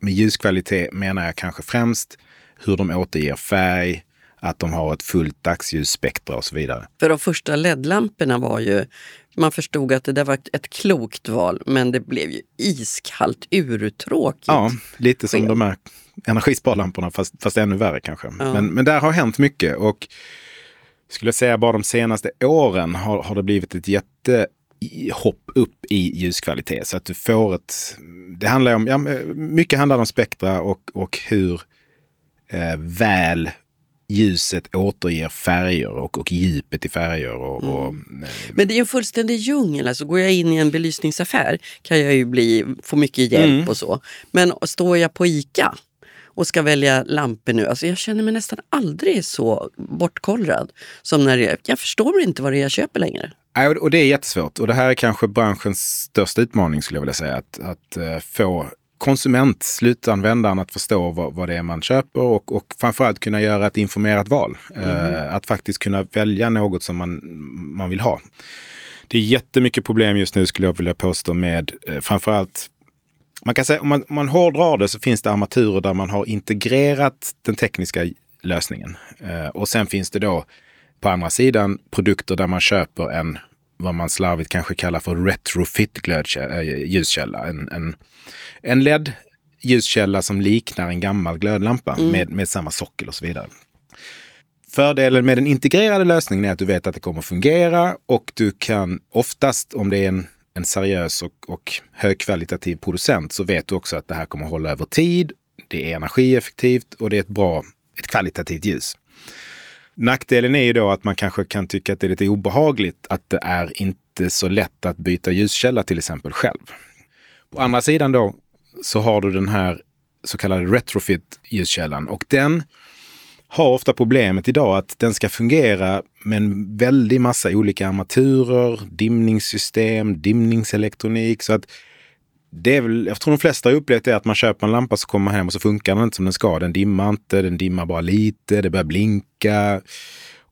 Med ljuskvalitet menar jag kanske främst hur de återger färg, att de har ett fullt dagsljusspektra och så vidare. För de första LED-lamporna var ju, man förstod att det där var ett, ett klokt val, men det blev ju iskallt urtråkigt. Ja, lite som de här energisparlamporna fast, fast ännu värre kanske. Ja. Men, men där har hänt mycket och skulle säga bara de senaste åren har, har det blivit ett jättehopp upp i ljuskvalitet. Så att du får ett... Det handlar om, ja, mycket handlar om spektra och, och hur eh, väl ljuset återger färger och, och djupet i färger. Och, mm. och, Men det är en fullständig djungel. Alltså, går jag in i en belysningsaffär kan jag ju bli, få mycket hjälp mm. och så. Men står jag på ICA och ska välja lampor nu. Alltså jag känner mig nästan aldrig så bortkollrad som när jag, jag förstår inte vad det är jag köper längre. Och det är jättesvårt. Och det här är kanske branschens största utmaning skulle jag vilja säga. Att, att uh, få konsument, slutanvändaren, att förstå vad, vad det är man köper och, och framförallt kunna göra ett informerat val. Mm. Uh, att faktiskt kunna välja något som man, man vill ha. Det är jättemycket problem just nu skulle jag vilja påstå med uh, framförallt man kan säga om man, om man hårdrar det så finns det armaturer där man har integrerat den tekniska lösningen. Eh, och sen finns det då på andra sidan produkter där man köper en vad man slarvigt kanske kallar för retrofit glödkälla, äh, ljuskälla. En, en, en LED ljuskälla som liknar en gammal glödlampa mm. med, med samma sockel och så vidare. Fördelen med den integrerade lösningen är att du vet att det kommer fungera och du kan oftast, om det är en en seriös och, och högkvalitativ producent så vet du också att det här kommer att hålla över tid. Det är energieffektivt och det är ett bra, ett kvalitativt ljus. Nackdelen är ju då att man kanske kan tycka att det är lite obehagligt att det är inte så lätt att byta ljuskälla till exempel själv. På andra sidan då så har du den här så kallade retrofit ljuskällan och den har ofta problemet idag att den ska fungera med en väldig massa olika armaturer, dimningssystem, dimningselektronik. Så att det är väl, jag tror de flesta har upplevt det att man köper en lampa så kommer man hem och så funkar den inte som den ska. Den dimmar inte, den dimmar bara lite, det börjar blinka.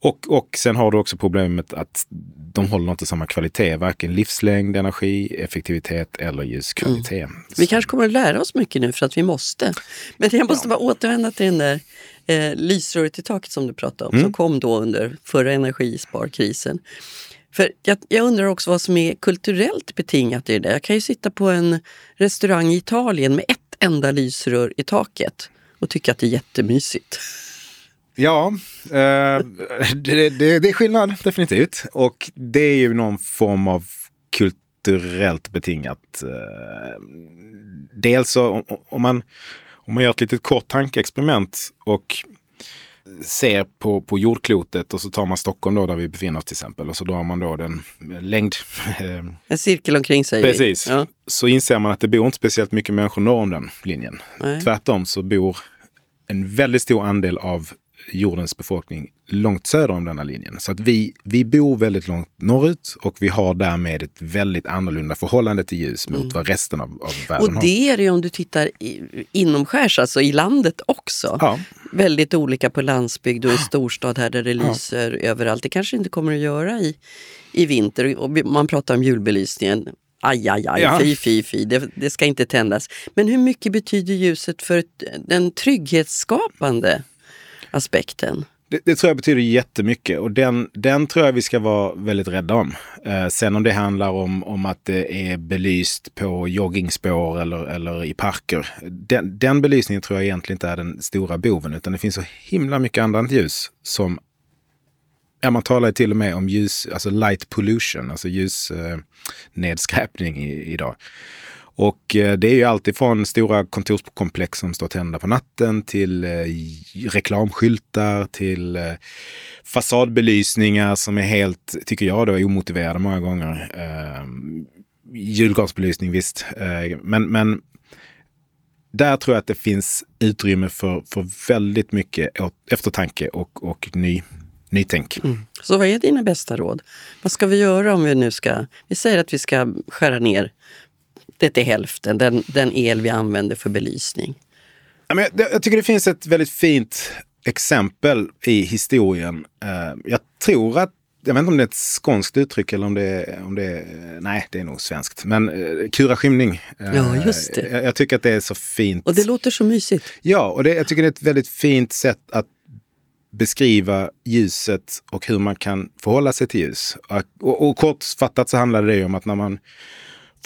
Och, och sen har du också problemet att de håller inte samma kvalitet, varken livslängd, energi, effektivitet eller ljuskvalitet. Mm. Vi kanske kommer att lära oss mycket nu för att vi måste. Men jag måste ja. bara återvända till den där eh, lysröret i taket som du pratade om, mm. som kom då under förra energisparkrisen. För jag, jag, undrar också vad som är kulturellt betingat i det. Jag kan ju sitta på en restaurang i Italien med ett enda lysrör i taket och tycka att det är jättemysigt. Ja, eh, det, det, det, är skillnad definitivt. Och det är ju någon form av kulturellt betingat. Eh, dels så om man, om man gör ett litet kort tankeexperiment och ser på, på jordklotet och så tar man Stockholm då där vi befinner oss till exempel och så drar man då den längd... Eh, en cirkel omkring sig. Precis. Ja. Så inser man att det bor inte speciellt mycket människor norr om den linjen. Nej. Tvärtom så bor en väldigt stor andel av jordens befolkning långt söder om denna linjen. Så att vi, vi bor väldigt långt norrut och vi har därmed ett väldigt annorlunda förhållande till ljus mot mm. vad resten av, av världen har. Och det är det om du tittar i, inomskärs, alltså i landet också. Ja. Väldigt olika på landsbygd och i storstad här där det lyser ja. överallt. Det kanske inte kommer att göra i, i vinter. Och man pratar om julbelysningen. Aj, aj, aj, ja. fy, fy, fy, det, det, ska inte tändas. Men hur mycket betyder ljuset för den trygghetsskapande aspekten? Det, det, tror jag betyder jättemycket och den, den tror jag vi ska vara väldigt rädda om. Eh, sen om det handlar om, om att det är belyst på joggingspår eller, eller i parker. Den, den belysningen tror jag egentligen inte är den stora boven utan det finns så himla mycket annat ljus som Ja, man talar till och med om ljus, alltså light pollution, alltså ljusnedskräpning eh, idag. Och eh, det är ju alltifrån stora kontorskomplex som står tända på natten till eh, reklamskyltar till eh, fasadbelysningar som är helt, tycker jag då, omotiverade många gånger. Ehm, julgransbelysning visst, men, men där tror jag att det finns utrymme för, för väldigt mycket eftertanke och, och ny, nytänk. Mm. Så vad är dina bästa råd? Vad ska vi göra om vi nu ska... Vi säger att vi ska skära ner det till hälften, den, den el vi använder för belysning. jag, tycker det finns ett väldigt fint exempel i historien. Eh, jag tror att jag vet inte om det är ett skånskt uttryck eller om det är, om det är nej det är nog svenskt. Men uh, kura skymning. Ja, just det. Jag, jag, tycker att det är så fint. Och det låter så mysigt. Ja, och det, jag tycker det är ett väldigt fint sätt att beskriva ljuset och hur man kan förhålla sig till ljus. Och, och kortfattat så handlar det om att när man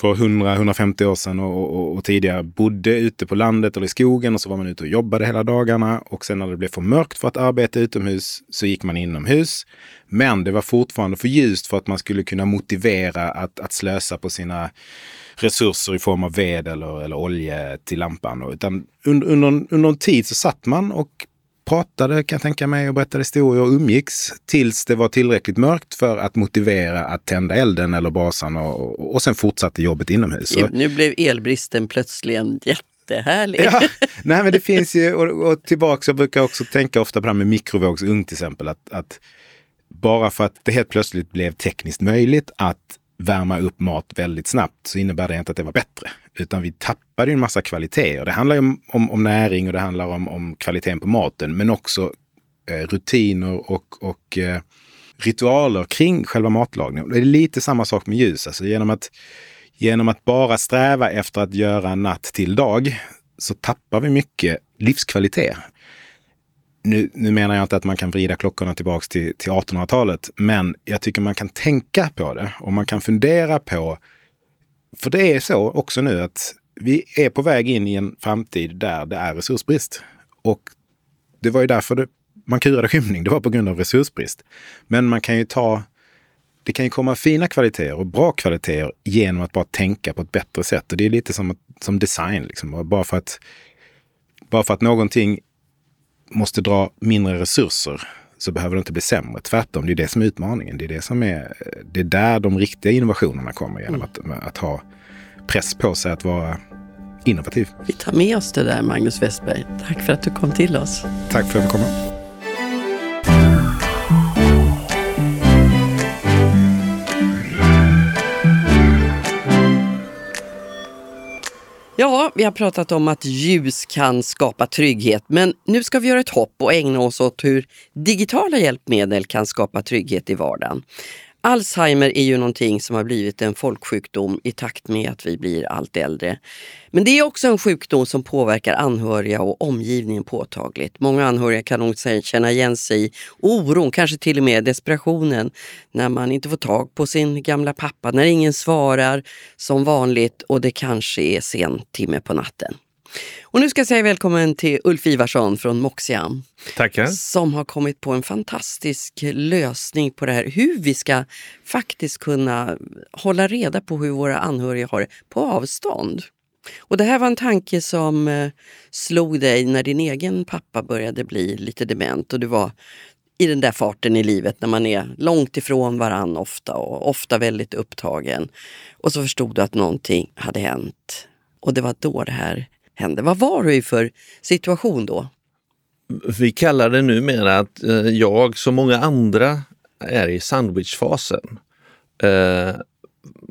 för 100-150 år sedan och, och, och, tidigare bodde ute på landet eller i skogen och så var man ute och jobbade hela dagarna. Och sen när det blev för mörkt för att arbeta utomhus så gick man inomhus. Men det var fortfarande för ljust för att man skulle kunna motivera att, att slösa på sina resurser i form av ved eller, eller olja till lampan. Utan under, under, under en tid så satt man och pratade kan jag tänka mig och berättade historier och umgicks tills det var tillräckligt mörkt för att motivera att tända elden eller brasan och, och sen fortsatte jobbet inomhus. Nu blev elbristen plötsligen jättehärlig. Ja, nej men det finns ju, och, och tillbaka, jag brukar också tänka ofta på det här med mikrovågsugn till exempel. Att, att bara för att det helt plötsligt blev tekniskt möjligt att värma upp mat väldigt snabbt så innebär det inte att det var bättre. Utan vi tappade en massa kvaliteter. Det handlar ju om, om, om, näring och det handlar om, om kvaliteten på maten, men också eh, rutiner och, och eh, ritualer kring själva matlagningen. Det är lite samma sak med ljus. Alltså genom, att, genom att bara sträva efter att göra natt till dag så tappar vi mycket livskvalitet nu, nu menar jag inte att man kan vrida klockorna tillbaks till, till 1800-talet, men jag tycker man kan tänka på det och man kan fundera på, för det är så också nu att vi är på väg in i en framtid där det är resursbrist. Och det var ju därför det, man kurade skymning, det var på grund av resursbrist. Men man kan ju ta, det kan ju komma fina kvaliteter och bra kvaliteter genom att bara tänka på ett bättre sätt. Och det är lite som, som design, liksom. bara, för att, bara för att någonting måste dra mindre resurser så behöver det inte bli sämre. Tvärtom, det är det som är utmaningen. Det är, det som är, det är där de riktiga innovationerna kommer genom mm. att, att ha press på sig att vara innovativ. Vi tar med oss det där, Magnus Westberg. Tack för att du kom till oss. Tack för att jag fick komma. Ja, vi har pratat om att ljus kan skapa trygghet, men nu ska vi göra ett hopp och ägna oss åt hur digitala hjälpmedel kan skapa trygghet i vardagen. Alzheimer är ju någonting som har blivit en folksjukdom i takt med att vi blir allt äldre. Men det är också en sjukdom som påverkar anhöriga och omgivningen påtagligt. Många anhöriga kan nog känna igen sig i oron, kanske till och med desperationen, när man inte får tag på sin gamla pappa, när ingen svarar som vanligt och det kanske är sen timme på natten. Och nu ska jag säga välkommen till Ulf Ivarsson från Moxiam. Tackar. Som har kommit på en fantastisk lösning på det här. Hur vi ska faktiskt kunna hålla reda på hur våra anhöriga har det på avstånd. Och det här var en tanke som eh, slog dig när din egen pappa började bli lite dement och du var i den där farten i livet när man är långt ifrån varann ofta och ofta väldigt upptagen. Och så förstod du att någonting hade hänt. Och det var då det här hände. Vad var du i för situation då? Vi kallar det numera att eh, jag, som många andra, är i sandwichfasen. Eh,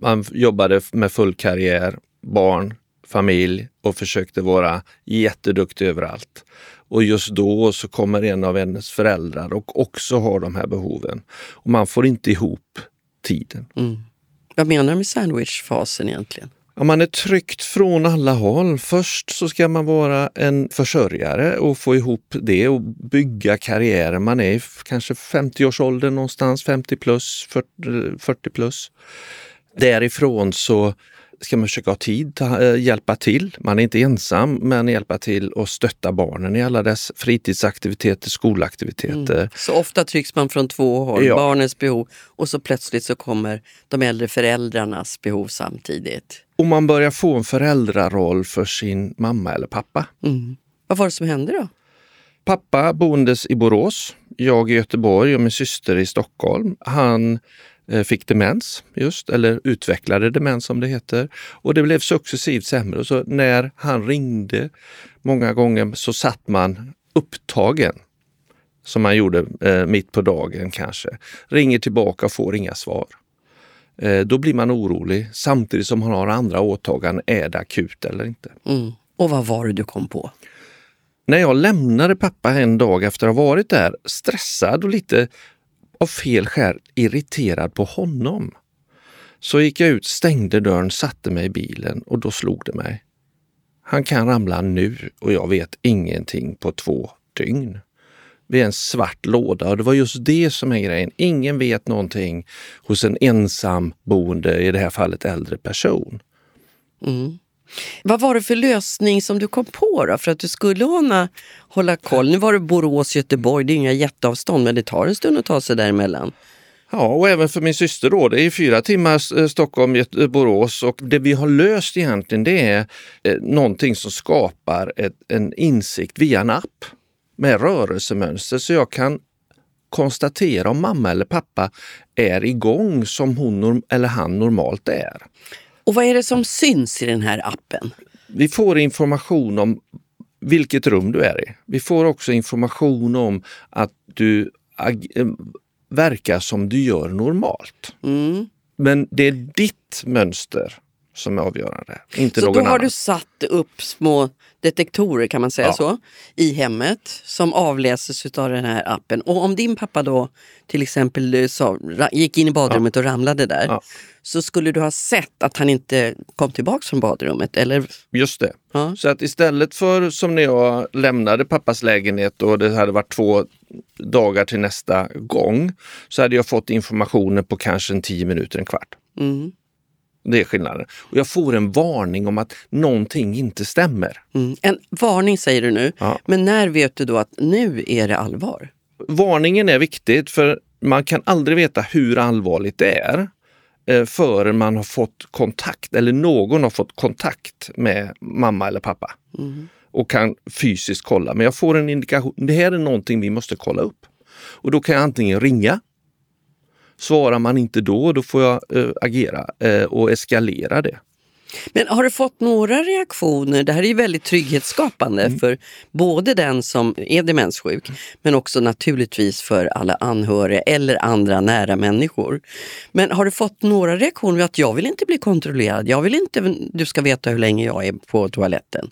man jobbade med full karriär, barn, familj och försökte vara jätteduktig överallt. Och just då så kommer en av hennes föräldrar och också har de här behoven. Och man får inte ihop tiden. Mm. Vad menar du med sandwichfasen egentligen? Ja, man är tryckt från alla håll. Först så ska man vara en försörjare och få ihop det och bygga karriären. Man är kanske 50-årsåldern någonstans, 50 plus, 40, 40 eh, plus. Därifrån så ska man försöka ha tid, ta, äh, hjälpa till. Man är inte ensam, men hjälpa till och stötta barnen i alla dess fritidsaktiviteter, skolaktiviteter. Mm. Så ofta trycks man från två håll, ja. barnens behov och så plötsligt så kommer de äldre föräldrarnas behov samtidigt. Och man börjar få en föräldraroll för sin mamma eller pappa. Mm. Vad var det som hände då? Pappa boendes i Borås, jag i Göteborg och min syster i Stockholm. Han Eh, fick demens, just, eller utvecklade demens som det heter. Och det blev successivt sämre. Så när han ringde många gånger så satt man upptagen som man gjorde eh, mitt på dagen kanske. Ringer tillbaka och får inga svar. Eh, då blir man orolig samtidigt som man har andra åtaganden. Är det akut eller inte? Mm. Och vad var det du kom på? När jag lämnade pappa en dag efter att ha varit där, stressad och lite av fel skäl irriterad på honom. Så gick jag ut, stängde dörren, satte mig i bilen och då slog det mig. Han kan ramla nu och jag vet ingenting på två dygn. Vid en svart låda och det var just det som är grejen. Ingen vet någonting hos en ensamboende, i det här fallet äldre person. Mm. Vad var det för lösning som du kom på då för att du skulle hålla, hålla koll? Nu var det Borås, Göteborg, det är inga jätteavstånd men det tar en stund att ta sig däremellan. Ja, och även för min syster då. Det är fyra timmar eh, Stockholm, eh, Borås och det vi har löst egentligen det är eh, någonting som skapar ett, en insikt via en app med rörelsemönster så jag kan konstatera om mamma eller pappa är igång som hon eller han normalt är. Och vad är det som syns i den här appen? Vi får information om vilket rum du är i. Vi får också information om att du eh, verkar som du gör normalt. Mm. Men det är ditt mönster som är avgörande, inte så någon annan. Då har du satt upp små detektorer kan man säga ja. så, i hemmet som avläses av den här appen. Och om din pappa då till exempel eh, sa, gick in i badrummet ja. och ramlade där ja. så skulle du ha sett att han inte kom tillbaks från badrummet? Eller? Just det. Så att istället för som när jag lämnade pappas lägenhet och det hade varit två dagar till nästa gång så hade jag fått informationen på kanske en tio minuter, en kvart. Mm. Det är skillnaden. Och jag får en varning om att någonting inte stämmer. Mm. En varning säger du nu, ja. men när vet du då att nu är det allvar? Varningen är viktigt för man kan aldrig veta hur allvarligt det är eh, förrän man har fått kontakt eller någon har fått kontakt med mamma eller pappa mm. och kan fysiskt kolla. Men jag får en indikation, det här är någonting vi måste kolla upp. Och då kan jag antingen ringa Svarar man inte då, då får jag äh, agera äh, och eskalera det. Men har du fått några reaktioner? Det här är ju väldigt trygghetsskapande Mm. för både den som är demenssjuk men också naturligtvis för alla anhöriga eller andra nära människor. Men har du fått några reaktioner att jag vill inte bli kontrollerad, jag vill inte du ska veta hur länge jag är på toaletten?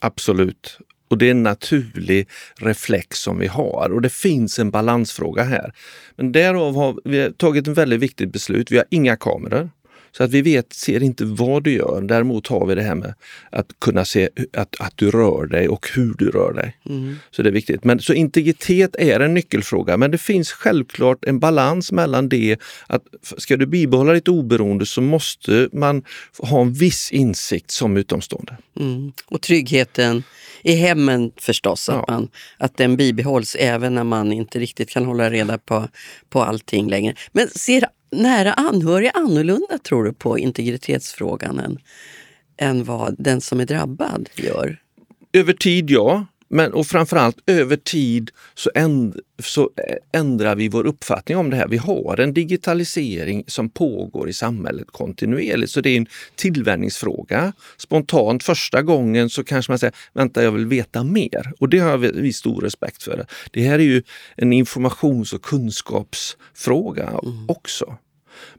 Absolut. Och det är en naturlig reflex som vi har och det finns en balansfråga här. Men därav har vi tagit ett väldigt viktigt beslut. Vi har inga kameror. Så att vi vet, ser inte vad du gör. Däremot har vi det här med att kunna se att, att du rör dig och hur du rör dig. Så det är viktigt. Men, så integritet är en nyckelfråga, men det finns självklart en balans mellan det att ska du bibehålla ditt oberoende så måste man ha en viss insikt som utomstående. Mm. Och tryggheten i hemmen förstås, att, Ja. man, att den bibehålls även när man inte riktigt kan hålla reda på, på allting längre. Men ser nära anhöriga annorlunda tror du på integritetsfrågan än, än vad den som är drabbad gör? Över tid, ja. Men, och framförallt över tid så, änd, så ändrar vi vår uppfattning om det här. Vi har en digitalisering som pågår i samhället kontinuerligt, så det är en tillvänjningsfråga. Spontant första gången så kanske man säger, vänta jag vill veta mer. Och det har vi, stor respekt för. Det här är ju en informations och kunskapsfråga också.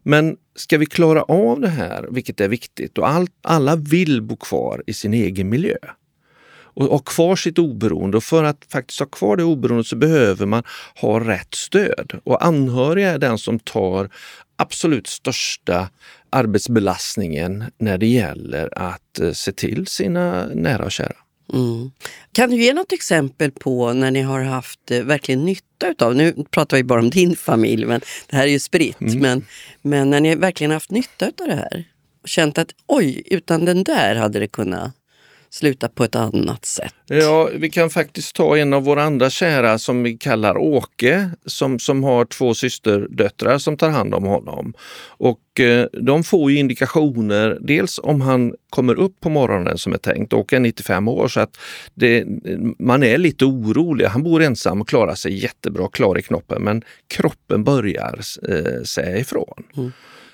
Men ska vi klara av det här, vilket är viktigt, och all, alla vill bo kvar i sin egen miljö och ha kvar sitt oberoende. Och för att faktiskt ha kvar det oberoendet så behöver man ha rätt stöd. Och anhöriga är den som tar absolut största arbetsbelastningen när det gäller att eh, se till sina nära och kära. Mm. Kan du ge något exempel på när ni har haft eh, verkligen nytta utav, nu pratar vi bara om din familj, men det här är ju spritt, men, men när ni verkligen haft nytta utav det här och känt att oj, utan den där hade det kunnat sluta på ett annat sätt. Ja, vi kan faktiskt ta en av våra andra kära som vi kallar Åke, som, som har två systerdöttrar som tar hand om honom. Och eh, de får ju indikationer, dels om han kommer upp på morgonen som är tänkt, Åke är 95 år, så att det, man är lite orolig. Han bor ensam och klarar sig jättebra, klar i knoppen, men kroppen börjar eh, säga ifrån.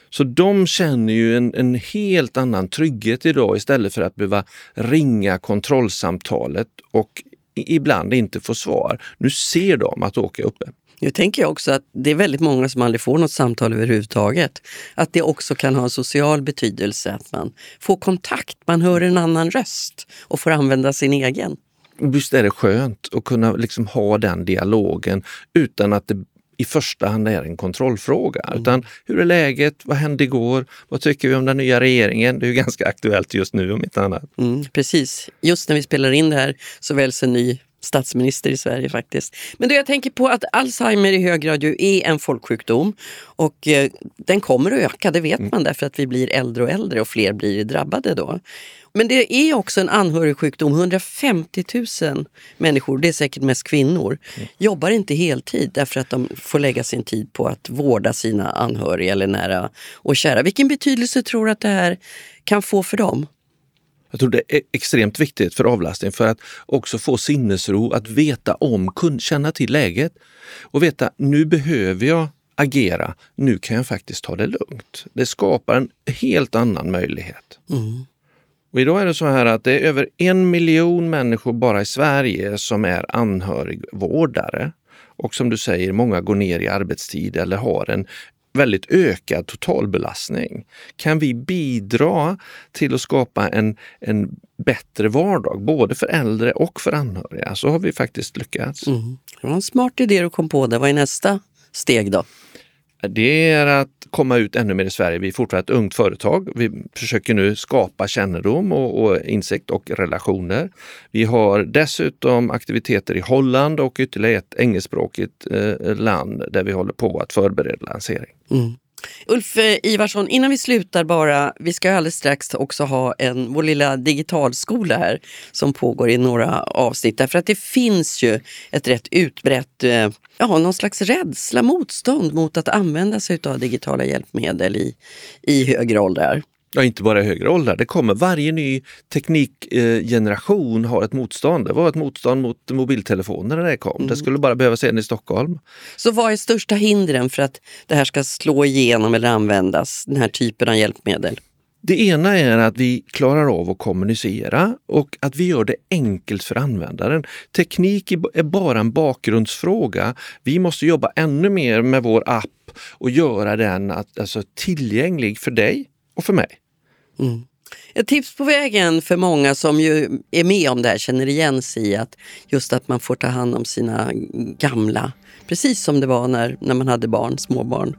Så de känner ju en, en helt annan trygghet idag istället för att behöva ringa kontrollsamtalet och ibland inte få svar. Nu ser de att är uppe. Nu tänker jag också att det är väldigt många som aldrig får något samtal överhuvudtaget. Att det också kan ha en social betydelse, att man får kontakt, man hör en annan röst och får använda sin egen. Visst är det skönt att kunna liksom ha den dialogen utan att det i första hand är en kontrollfråga. Utan hur är läget? Vad hände igår? Vad tycker vi om den nya regeringen? Det är ju ganska aktuellt just nu om inte annat. Mm, precis, just när vi spelar in det här så väljs en ny statsminister i Sverige faktiskt. Men då jag tänker på att Alzheimer i hög grad ju är en folksjukdom och eh, den kommer att öka, det vet man därför att vi blir äldre och äldre och fler blir drabbade då. Men det är också en anhörigsjukdom. 150 000 människor, det är säkert mest kvinnor, jobbar inte heltid därför att de får lägga sin tid på att vårda sina anhöriga eller nära och kära. Vilken betydelse tror du att det här kan få för dem? Jag tror det är extremt viktigt för avlastning för att också få sinnesro att veta om, kun- känna till läget och veta nu behöver jag agera, nu kan jag faktiskt ta det lugnt. Det skapar en helt annan möjlighet. Och idag är det så här att det är över en miljon människor bara i Sverige som är anhörigvårdare. Och som du säger, många går ner i arbetstid eller har en väldigt ökad totalbelastning. Kan vi bidra till att skapa en, en bättre vardag, både för äldre och för anhöriga, så har vi faktiskt lyckats. Mm. Det var en smart idé du kom på. Det Vad är nästa steg då? Det är att komma ut ännu mer i Sverige. Vi är fortfarande ett ungt företag. Vi försöker nu skapa kännedom och, och insikt och relationer. Vi har dessutom aktiviteter i Holland och ytterligare ett engelskspråkigt eh, land där vi håller på att förbereda lansering. Mm. Ulf eh, Ivarsson, innan vi slutar bara, vi ska alldeles strax också ha en, vår lilla digitalskola här som pågår i några avsnitt. Därför att det finns ju ett rätt utbrett, eh, ja någon slags rädsla, motstånd mot att använda sig av digitala hjälpmedel i, i högre åldrar. Ja, inte bara i högre åldrar. Det kommer varje ny teknikgeneration har ett motstånd. Det var ett motstånd mot mobiltelefoner när det kom. Det skulle bara behövas en i Stockholm. Så vad är största hindren för att det här ska slå igenom eller användas, den här typen av hjälpmedel? Det ena är att vi klarar av att kommunicera och att vi gör det enkelt för användaren. Teknik är bara en bakgrundsfråga. Vi måste jobba ännu mer med vår app och göra den alltså, tillgänglig för dig och för mig. Mm. Ett tips på vägen för många som ju är med om det här känner igen sig i att just att man får ta hand om sina gamla, precis som det var när, när man hade barn, småbarn,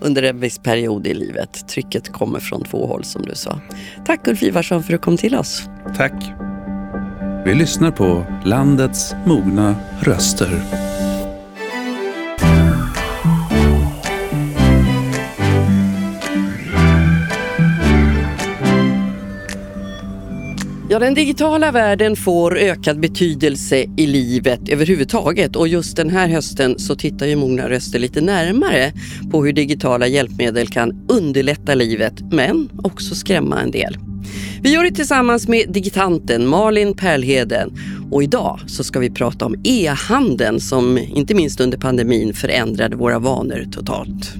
under en viss period i livet. Trycket kommer från två håll som du sa. Tack Ulf Ivarsson för att du kom till oss. Tack. Vi lyssnar på landets mogna röster. Ja, den digitala världen får ökad betydelse i livet överhuvudtaget och just den här hösten så tittar ju Mogna röster lite närmare på hur digitala hjälpmedel kan underlätta livet men också skrämma en del. Vi gör det tillsammans med digitanten Malin Perlheden och idag så ska vi prata om e-handeln som inte minst under pandemin förändrade våra vanor totalt.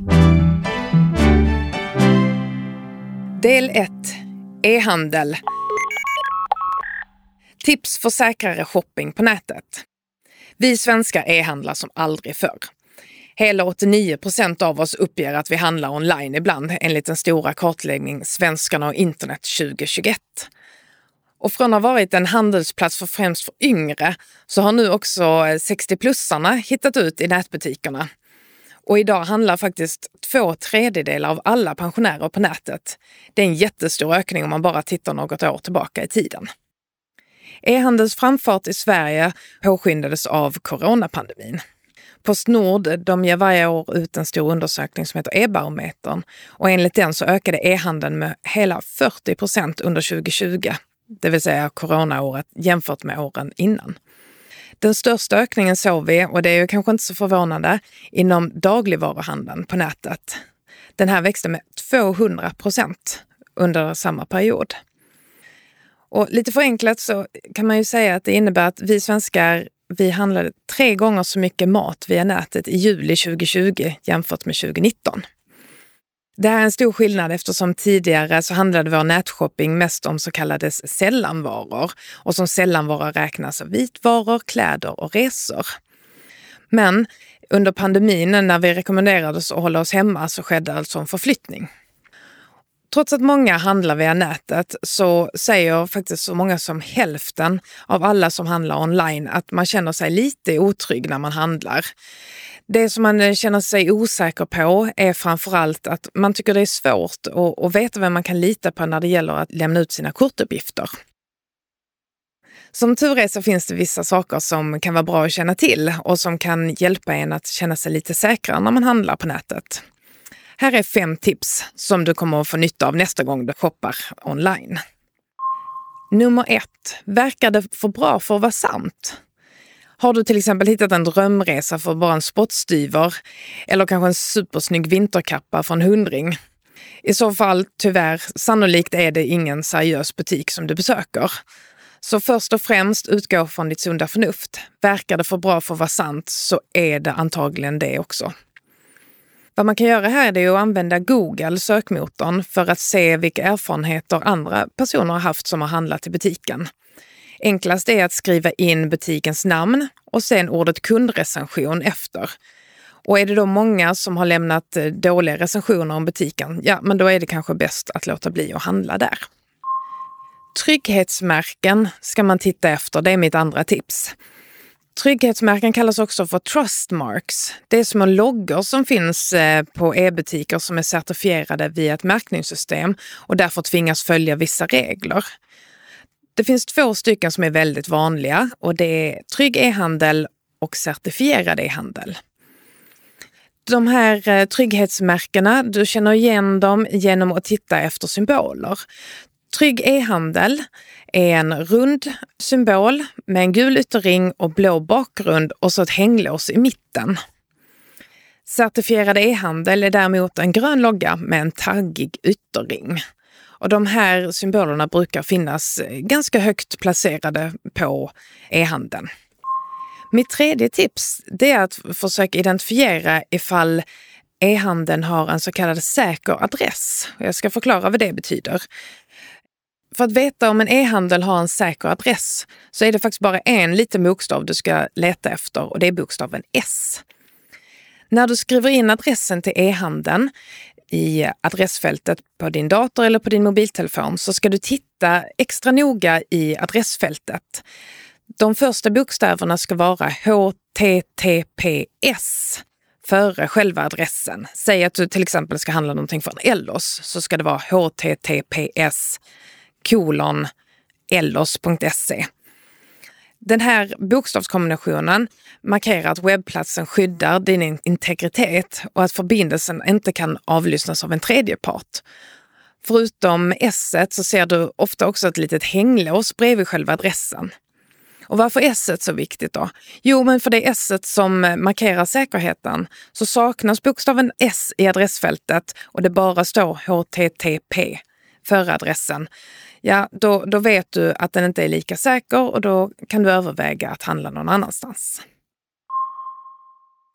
Del 1. E-handel Tips för säkrare shopping på nätet. Vi svenskar e-handlar som aldrig förr. Hela 89 procent av oss uppger att vi handlar online ibland enligt den stora kartläggning Svenskarna och internet 2021. Och från att ha varit en handelsplats för främst för yngre så har nu också 60-plussarna hittat ut i nätbutikerna. Och idag handlar faktiskt två tredjedelar av alla pensionärer på nätet. Det är en jättestor ökning om man bara tittar något år tillbaka i tiden. E-handelns framfart i Sverige påskyndades av coronapandemin. Postnord de ger varje år ut en stor undersökning som heter E-barometern och enligt den så ökade e-handeln med hela 40 procent under 2020, det vill säga coronaåret jämfört med åren innan. Den största ökningen såg vi, och det är ju kanske inte så förvånande, inom dagligvaruhandeln på nätet. Den här växte med 200 procent under samma period. Och lite förenklat så kan man ju säga att det innebär att vi svenskar vi handlade tre gånger så mycket mat via nätet i juli 2020 jämfört med 2019. Det här är en stor skillnad eftersom tidigare så handlade vår nätshopping mest om så kallade sällanvaror och som sällanvaror räknas vitvaror, kläder och resor. Men under pandemin när vi rekommenderades att hålla oss hemma så skedde alltså en förflyttning. Trots att många handlar via nätet så säger faktiskt så många som hälften av alla som handlar online att man känner sig lite otrygg när man handlar. Det som man eh, känner sig osäker på är framförallt att man tycker det är svårt att, att veta vem man kan lita på när det gäller att lämna ut sina kortuppgifter. Som tur är så finns det vissa saker som kan vara bra att känna till och som kan hjälpa en att känna sig lite säkrare när man handlar på nätet. Här är fem tips som du kommer att få nytta av nästa gång du shoppar online. Nummer ett. Verkar det för bra för att vara sant? Har du till exempel hittat en drömresa för bara en spottstyver eller kanske en supersnygg vinterkappa för en hundring? I så fall, tyvärr, sannolikt är det ingen seriös butik som du besöker. Så först och främst utgå från ditt sunda förnuft. Verkar det för bra för att vara sant så är det antagligen det också. Vad man kan göra här är att använda Google, sökmotorn, för att se vilka erfarenheter andra personer har haft som har handlat i butiken. Enklast är att skriva in butikens namn och sen ordet kundrecension efter. Och är det då många som har lämnat eh, dåliga recensioner om butiken, ja, men då är det kanske bäst att låta bli att handla där. Trygghetsmärken ska man titta efter, det är mitt andra tips. Trygghetsmärken kallas också för trustmarks. Det är små loggor som finns eh, på e-butiker som är certifierade via ett märkningssystem och därför tvingas följa vissa regler. Det finns två stycken som är väldigt vanliga och det är Trygg e-handel och certifierad e-handel. De här eh, trygghetsmärkena, du känner igen dem genom att titta efter symboler. Trygg e-handel är en rund symbol med en gul ytterring och blå bakgrund och så ett hänglås i mitten. Certifierad e-handel är däremot en grön logga med en taggig ytterring. Och de här symbolerna brukar finnas ganska högt placerade på e-handeln. Mitt tredje tips är att försöka identifiera ifall e-handeln har en så kallad säker adress. Jag ska förklara vad det betyder. För att veta om en e-handel har en säker adress så är det faktiskt bara en liten bokstav du ska leta efter och det är bokstaven S. När du skriver in adressen till e-handeln i adressfältet på din dator eller på din mobiltelefon så ska du titta extra noga i adressfältet. De första bokstäverna ska vara HTTPS före själva adressen. Säg att du till exempel ska handla någonting från Ellos så ska det vara HTTPS kolon ellos.se. Den här bokstavskombinationen markerar att webbplatsen skyddar din integritet och att förbindelsen inte kan avlyssnas av en tredje part. Förutom S så ser du ofta också ett litet hänglås bredvid själva adressen. Och varför är S så viktigt då? Jo, men för det är S som markerar säkerheten så saknas bokstaven S i adressfältet och det bara står HTTP förra adressen ja då, då vet du att den inte är lika säker och då kan du överväga att handla någon annanstans.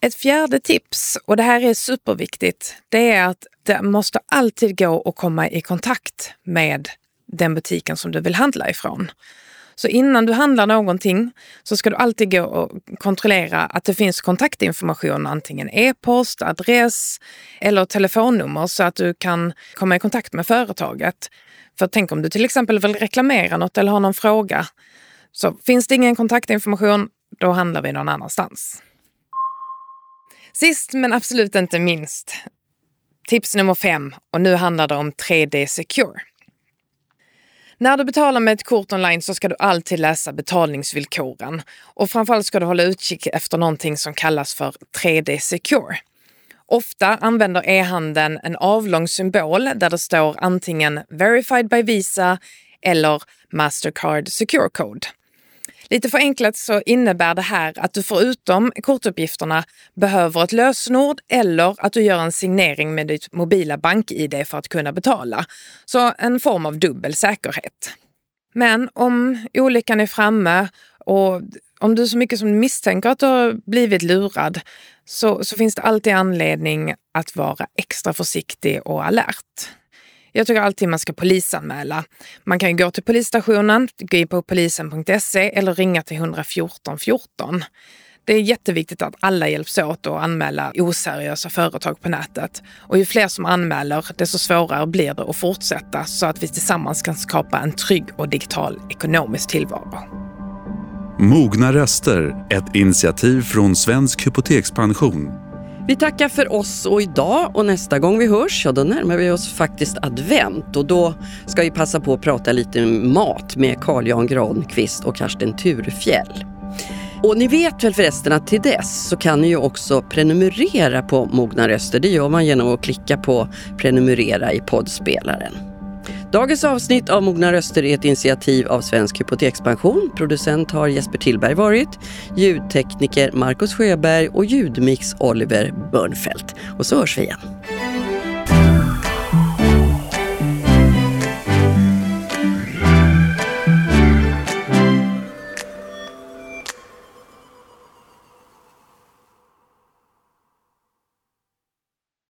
Ett fjärde tips, och det här är superviktigt, det är att det måste alltid gå att komma i kontakt med den butiken som du vill handla ifrån. Så innan du handlar någonting så ska du alltid gå och kontrollera att det finns kontaktinformation, antingen e-post, adress eller telefonnummer så att du kan komma i kontakt med företaget. För tänk om du till exempel vill reklamera något eller har någon fråga. Så finns det ingen kontaktinformation, då handlar vi någon annanstans. Sist men absolut inte minst, tips nummer fem och nu handlar det om 3D Secure. När du betalar med ett kort online så ska du alltid läsa betalningsvillkoren och framförallt ska du hålla utkik efter någonting som kallas för 3D Secure. Ofta använder e-handeln en avlång symbol där det står antingen “Verified by Visa” eller “Mastercard Secure Code”. Lite förenklat så innebär det här att du förutom kortuppgifterna behöver ett lösenord eller att du gör en signering med ditt mobila bank-id för att kunna betala. Så en form av dubbel säkerhet. Men om olyckan är framme och om du så mycket som misstänker att du har blivit lurad så, så finns det alltid anledning att vara extra försiktig och alert. Jag tycker alltid man ska polisanmäla. Man kan gå till polisstationen, gå in på polisen.se eller ringa till 114 14. Det är jätteviktigt att alla hjälps åt att anmäla oseriösa företag på nätet. Och ju fler som anmäler, desto svårare blir det att fortsätta så att vi tillsammans kan skapa en trygg och digital ekonomisk tillvaro. Mogna röster, ett initiativ från Svensk Hypotekspension vi tackar för oss och idag och nästa gång vi hörs, ja då närmar vi oss faktiskt advent och då ska vi passa på att prata lite mat med Carl Jan Granqvist och Karsten Turefjell. Och ni vet väl förresten att till dess så kan ni ju också prenumerera på Mogna röster. Det gör man genom att klicka på prenumerera i poddspelaren. Dagens avsnitt av Mogna röster är ett initiativ av Svensk Hypotekspension. Producent har Jesper Tillberg varit, ljudtekniker Marcus Sjöberg och ljudmix Oliver Börnfeldt. Och så hörs vi igen.